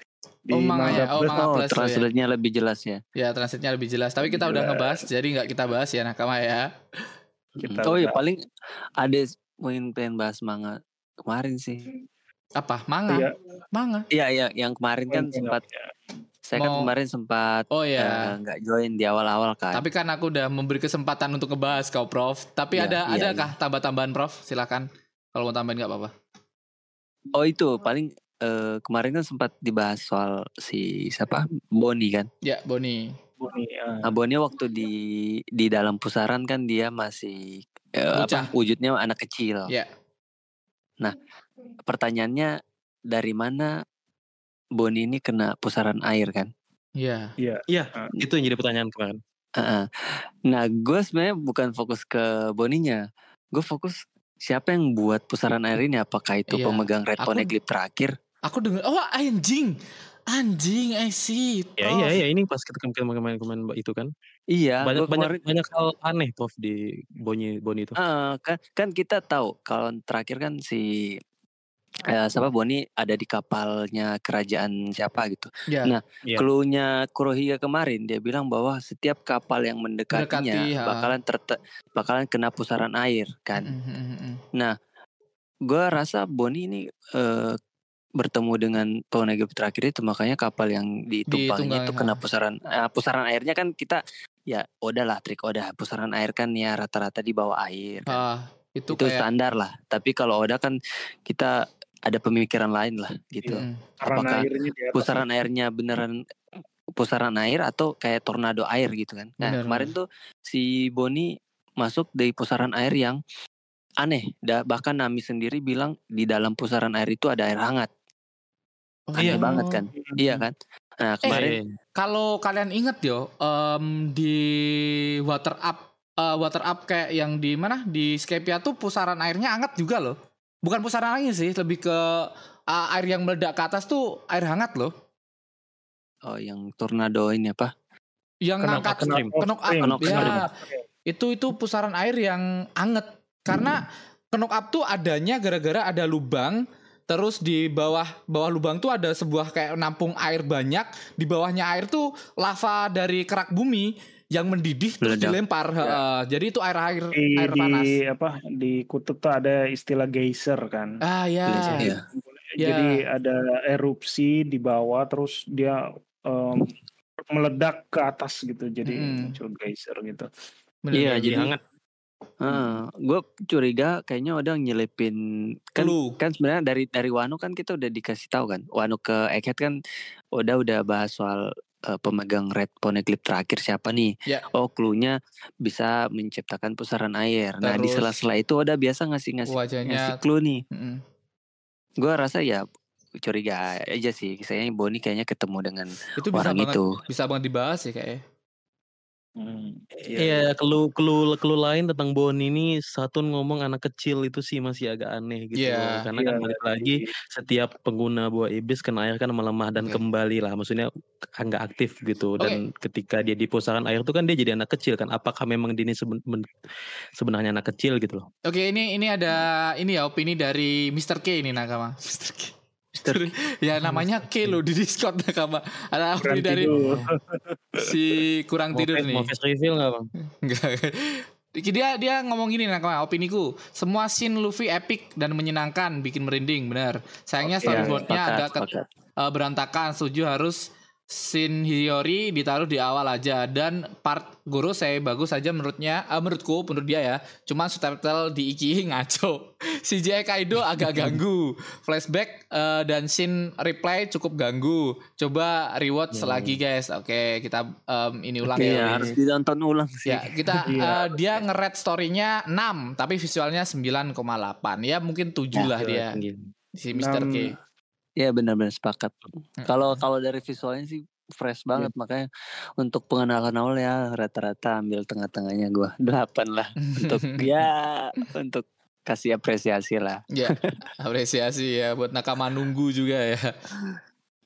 Oh, manganya. Oh, Plus. manga Oh, plus tuh ya. translate-nya lebih jelas ya. ya transitnya lebih jelas tapi kita udah Jelas. ngebahas jadi nggak kita bahas ya nakama ya Kita oh iya paling ada pengen pengen bahas manga kemarin sih. apa manga Iya. manga Iya iya yang kemarin kan sempat ya? Saya kan Mau- kemarin sempat oh ya nggak join di awal-awal kan. Tapi kan aku udah memberi kesempatan untuk ngebahas kau Prof. Tapi Iya, ada iya, adakah tambah-tambahan Prof? Silakan. Kalau mau tambahin nggak apa-apa. Oh itu paling eh, kemarin kan sempat dibahas soal si siapa Boni kan. Ya, Boni. Boni, eh, Nah, Boni waktu di di dalam pusaran kan dia masih eh, Bocah. apa wujudnya anak kecil. Ya. Pertanyaannya dari mana Boni ini kena pusaran air kan? Iya. Iya. Iya, Ah. itu yang jadi pertanyaan kemarin. Heeh. Nah, gue sebenarnya bukan fokus ke Boninya. Gue fokus siapa yang buat pusaran air ini? Apakah itu Iya, pemegang Red Poneglyph terakhir? Aku denger oh anjing. Anjing, I see. Ya Prof. iya iya ini pas kita kemarin kemarin kemarin itu kan Iya, banyak banyak kemarin banyak hal aneh Prof di Boni Boni itu. Eh, kan kan kita tahu kalau terakhir kan si eh, siapa Boni ada di kapalnya kerajaan siapa gitu. Ya. Nah. Clue-nya Kurohiga kemarin dia bilang bahwa setiap kapal yang mendekatinya Mendekati, bakalan terte- bakalan kena pusaran air kan. Mm, mm, mm, mm. Nah, gue rasa Boni ini eh, bertemu dengan Poneglyph terakhir itu makanya kapal yang ditumpanginya Ditunggangi, itu kena pusaran eh, pusaran airnya kan kita ya udahlah trik udah pusaran air kan ya rata-rata di bawah air kan. Ah, itu, itu kayak standar lah. Tapi kalau Oda kan kita ada pemikiran lain lah gitu. Karena apakah airnya Pusaran airnya beneran pusaran air atau kayak tornado air gitu kan. Nah, Bener, kemarin tuh si Boni masuk dari pusaran air yang aneh. Da- bahkan Nami sendiri bilang di dalam pusaran air itu ada air hangat. Oh, Aneh banget kan. Hmm. Iya kan? Nah, kemarin Eh, Kalau kalian inget yo, em, di water up, eh, water up kayak yang di mana di Skypia tuh pusaran airnya hangat juga loh. Bukan pusaran angin sih, lebih ke eh, air yang meledak ke atas tuh air hangat loh. oh yang tornado ini apa? Yang Kenok ngangkat upstream. kenok up, Kenok ya, itu itu pusaran air yang anget. Karena kenok up tuh adanya gara-gara ada lubang terus di bawah bawah lubang tuh ada sebuah kayak nampung air banyak. Di bawahnya air tuh lava dari kerak bumi yang mendidih terus Meledak. dilempar Heeh. jadi itu air air di, air di panas apa di kutub tuh ada istilah geyser kan. ah ya Iya. Ya. Jadi ada erupsi di bawah terus dia em, meledak ke atas gitu. Jadi Mm. muncul geyser gitu. Iya, bener. jadi hangat. gue curiga kayaknya udah nyelipin kan Clue. kan sebenarnya dari dari Wano kan kita udah dikasih tahu kan Wano ke Egghead kan udah udah bahas soal eh, pemegang Red Poneglyph terakhir siapa nih? Ya. oh clue-nya bisa menciptakan pusaran air. Nah di Terus- sela-sela itu udah biasa ngasih ngasih wajahnya ngasih clue nih. Mm-mm. gue rasa ya curiga aja sih. Saya Boni kayaknya ketemu dengan itu bisa orang banget itu. bisa banget dibahas ya kayaknya Hmm. Iya, kelu kelu kelu lain tentang Boni ini satu ngomong anak kecil itu sih masih agak aneh gitu. Iya. Karena kan Iya, balik lagi setiap pengguna buah iblis kena air kan melemah dan Oke. kembali lah. Maksudnya nggak aktif gitu. Dan ketika dia di pusaran air itu kan dia jadi anak kecil kan. Apakah memang dia ini seben- ben- sebenarnya anak kecil gitu loh? Oke, ini ini ada ini ya opini dari Mr. K ini Nakama. Mr. K. Mister ya namanya K lo di Discord nakama. Ada Kurang opini dari tidur. si kurang tidur nih. Mau face reveal nggak bang? Enggak. Dia dia ngomong gini nakama, opiniku. Semua scene Luffy epic dan menyenangkan, bikin merinding, benar. Sayangnya Oke, storyboardnya sepakat, agak eh, berantakan. Setuju harus scene Hiyori ditaruh di awal aja dan part Guru saya bagus aja menurutnya eh, menurutku menurut dia ya cuman subtitle di Iki ngaco CGI Kaido agak ganggu flashback eh, dan scene replay cukup ganggu coba rewatch lagi guys oke kita em, ini ulang Iya, ya harus ditonton ulang sih. Ya, kita eh, dia nge-rate story-nya 6, tapi visualnya 9,8. Ya mungkin 7 lah dia Tinggi. si Mr. K. Iya benar-benar sepakat. Hmm. Kalau kalau dari visualnya sih fresh banget makanya untuk pengenalan awal ya rata-rata ambil tengah-tengahnya gua delapan lah untuk ya untuk kasih apresiasi lah. Ya, apresiasi ya buat nakama nunggu juga ya.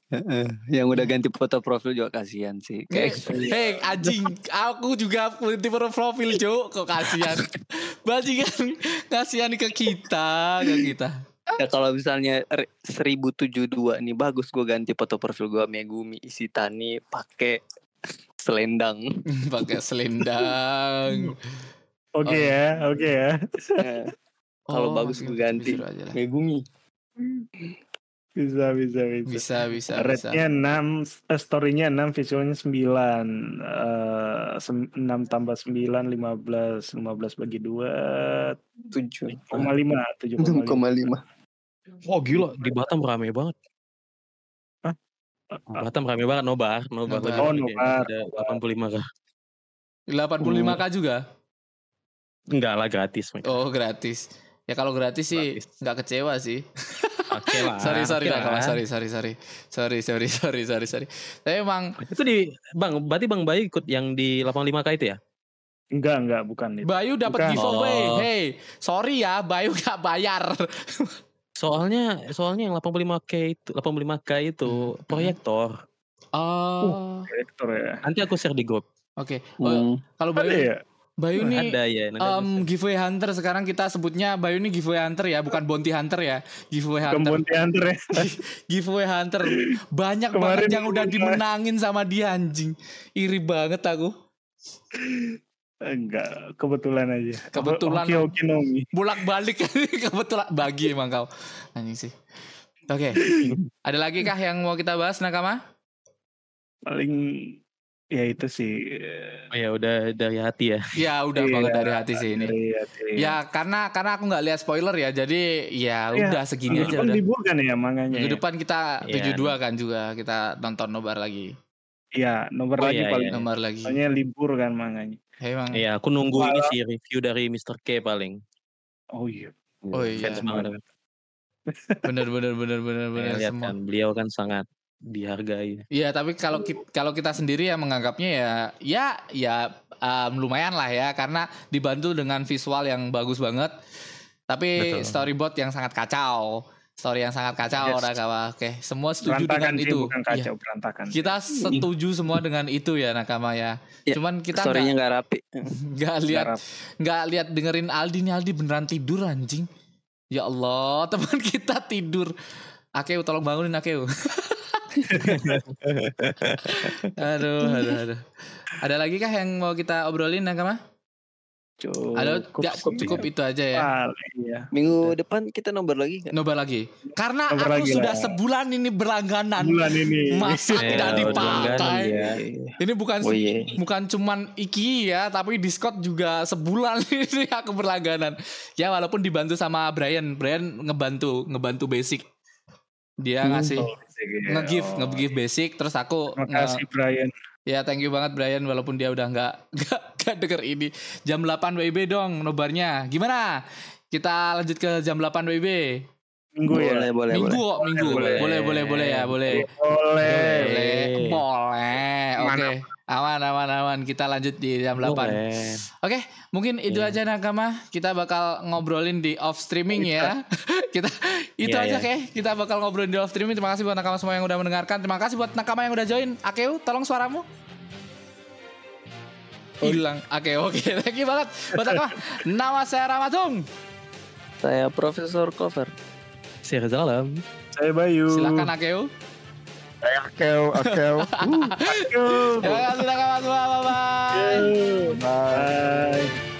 Heeh, Yang udah ganti foto profil juga kasihan sih. Kayak hey, anjing, aku juga tipe profil, Cuk. Kok kasihan. Bajingan kasihan ke kita, ke kita ya kalau misalnya 1072 nih bagus gue ganti foto profil gue Megumi isi tani pakai selendang. pakai selendang. Oke okay oh. ya, oke okay ya. Eh, kalau oh, bagus gue ganti Megumi. Bisa, bisa, bisa. Bisa, bisa. Rednya enam, eh, storynya enam, visualnya sembilan, eh, enam tambah sembilan, lima belas, lima belas bagi dua, tujuh koma lima, tujuh koma lima. 6,5. Oh gila di Batam rame banget. Hah? Batam rame banget nobar, nobar Oh, nobar. Ada 85 kah? 85k juga? Enggak lah gratis. Mike. Oh, gratis. Ya kalau gratis sih Gratis. nggak kecewa sih. Oke lah. sorry sorry lah. sorry sorry sorry sorry sorry sorry sorry sorry tapi emang Itu di Bang, berarti Bang Bayu ikut yang di 85K itu ya? Enggak, enggak, bukan itu. Bayu dapat giveaway Oh. hey sorry ya Bayu nggak bayar Soalnya soalnya yang 85K itu 85K itu Hmm. proyektor. oh Direktur ya. Nanti aku share di grup. oke Oh, Hmm. kalau Ada Bayu ya? Bayu nih Ada ya. share. giveaway hunter sekarang kita sebutnya Bayu ini giveaway hunter ya bukan bounty hunter ya giveaway hunter Kemudian Hunter ya. giveaway hunter banyak Kemarin banget yang udah dimenangin sama dia anjing iri banget aku Enggak, kebetulan aja. Kebetulan. Oke, oke, Nomi. bolak balik kebetulan bagi emang kau anjing sih oke ada lagi kah yang mau kita bahas nakama Paling ya itu sih. Oh ya udah dari hati ya. ya udah Iya, banget dari hati sih ini dari hati. ya karena karena aku nggak lihat spoiler ya jadi ya Iya, udah segini aja udah libur kan ya manganya. minggu ya? depan kita Iya. 72 kan juga kita nonton nobar lagi Iya, nomor Oh, lagi iya, paling. iya. nobar lagi Soalnya libur kan manganya. Emang Iya, aku nunggu ini sih review dari Mr. K paling. Oh iya. oh iya Fans banget. bener bener bener bener bener Ya, semua kan beliau kan sangat dihargai. Iya, tapi kalau ki- kalau kita sendiri ya menganggapnya ya ya ya um, lumayan lah ya karena dibantu dengan visual yang bagus banget. Tapi Betul. storyboard yang sangat kacau. Story yang sangat kacau Yes. Rakawa. Oke, semua setuju Berantakan dengan sih, itu. bukan Iya. kacau, berantakan. Kita setuju semua dengan itu ya Nakama ya. Ya, Cuman kita Storynya nggak rapi. nggak lihat nggak lihat dengerin Aldi nih Aldi beneran tidur anjing. Ya Allah, teman kita tidur. Akeu tolong bangunin Akeu. aduh, aduh, aduh. Ada lagi kah yang mau kita obrolin Nakama? Cukup, Ada ya, sih. cukup itu aja ya. Paling, iya. Minggu depan kita nomor lagi kan? Nobar lagi. Karena Nobar aku lagi sudah lah. sebulan ini berlangganan. Bulan ini. Masa Eh, tidak dipakai? ya. Ini bukan Oh iya. bukan cuman Iki ya, tapi Discord juga sebulan ini aku berlangganan. Ya walaupun dibantu sama Brian, Brian ngebantu, ngebantu basic. Dia ngasih Oh, iya. nge-give, Oh. nge-give basic terus aku Terima kasih Brian. Ya thank you banget Brian walaupun dia udah nggak nggak denger ini. Jam 8 WIB dong nobarnya. Gimana? Kita lanjut ke jam 8 WIB. Minggu ya. Boleh, boleh, minggu boleh. kok, minggu. Boleh. Boleh, boleh, boleh ya, boleh. Boleh. Boleh. Boleh. Oke. Mantap. Aman, aman, aman. Kita lanjut di jam 8. Boleh. Oke, mungkin itu Iya. aja Nakama. Kita bakal ngobrolin di off streaming ya. kita itu Iya, aja iya. Keh. Kita bakal ngobrolin di off streaming. Terima kasih buat Nakama semua yang udah mendengarkan. Terima kasih buat Nakama yang udah join. Akeu, tolong suaramu. Hilang. Oke, oke. Thank you banget buat Nakama. Nama saya Ramatung. Saya Profesor Cover. Saya Reza Alam. Saya Bayu. Silakan Akeo. Akeo, akeo. Uh, Yo. Ya, silakan Mas. Bye bye. bye. Bye.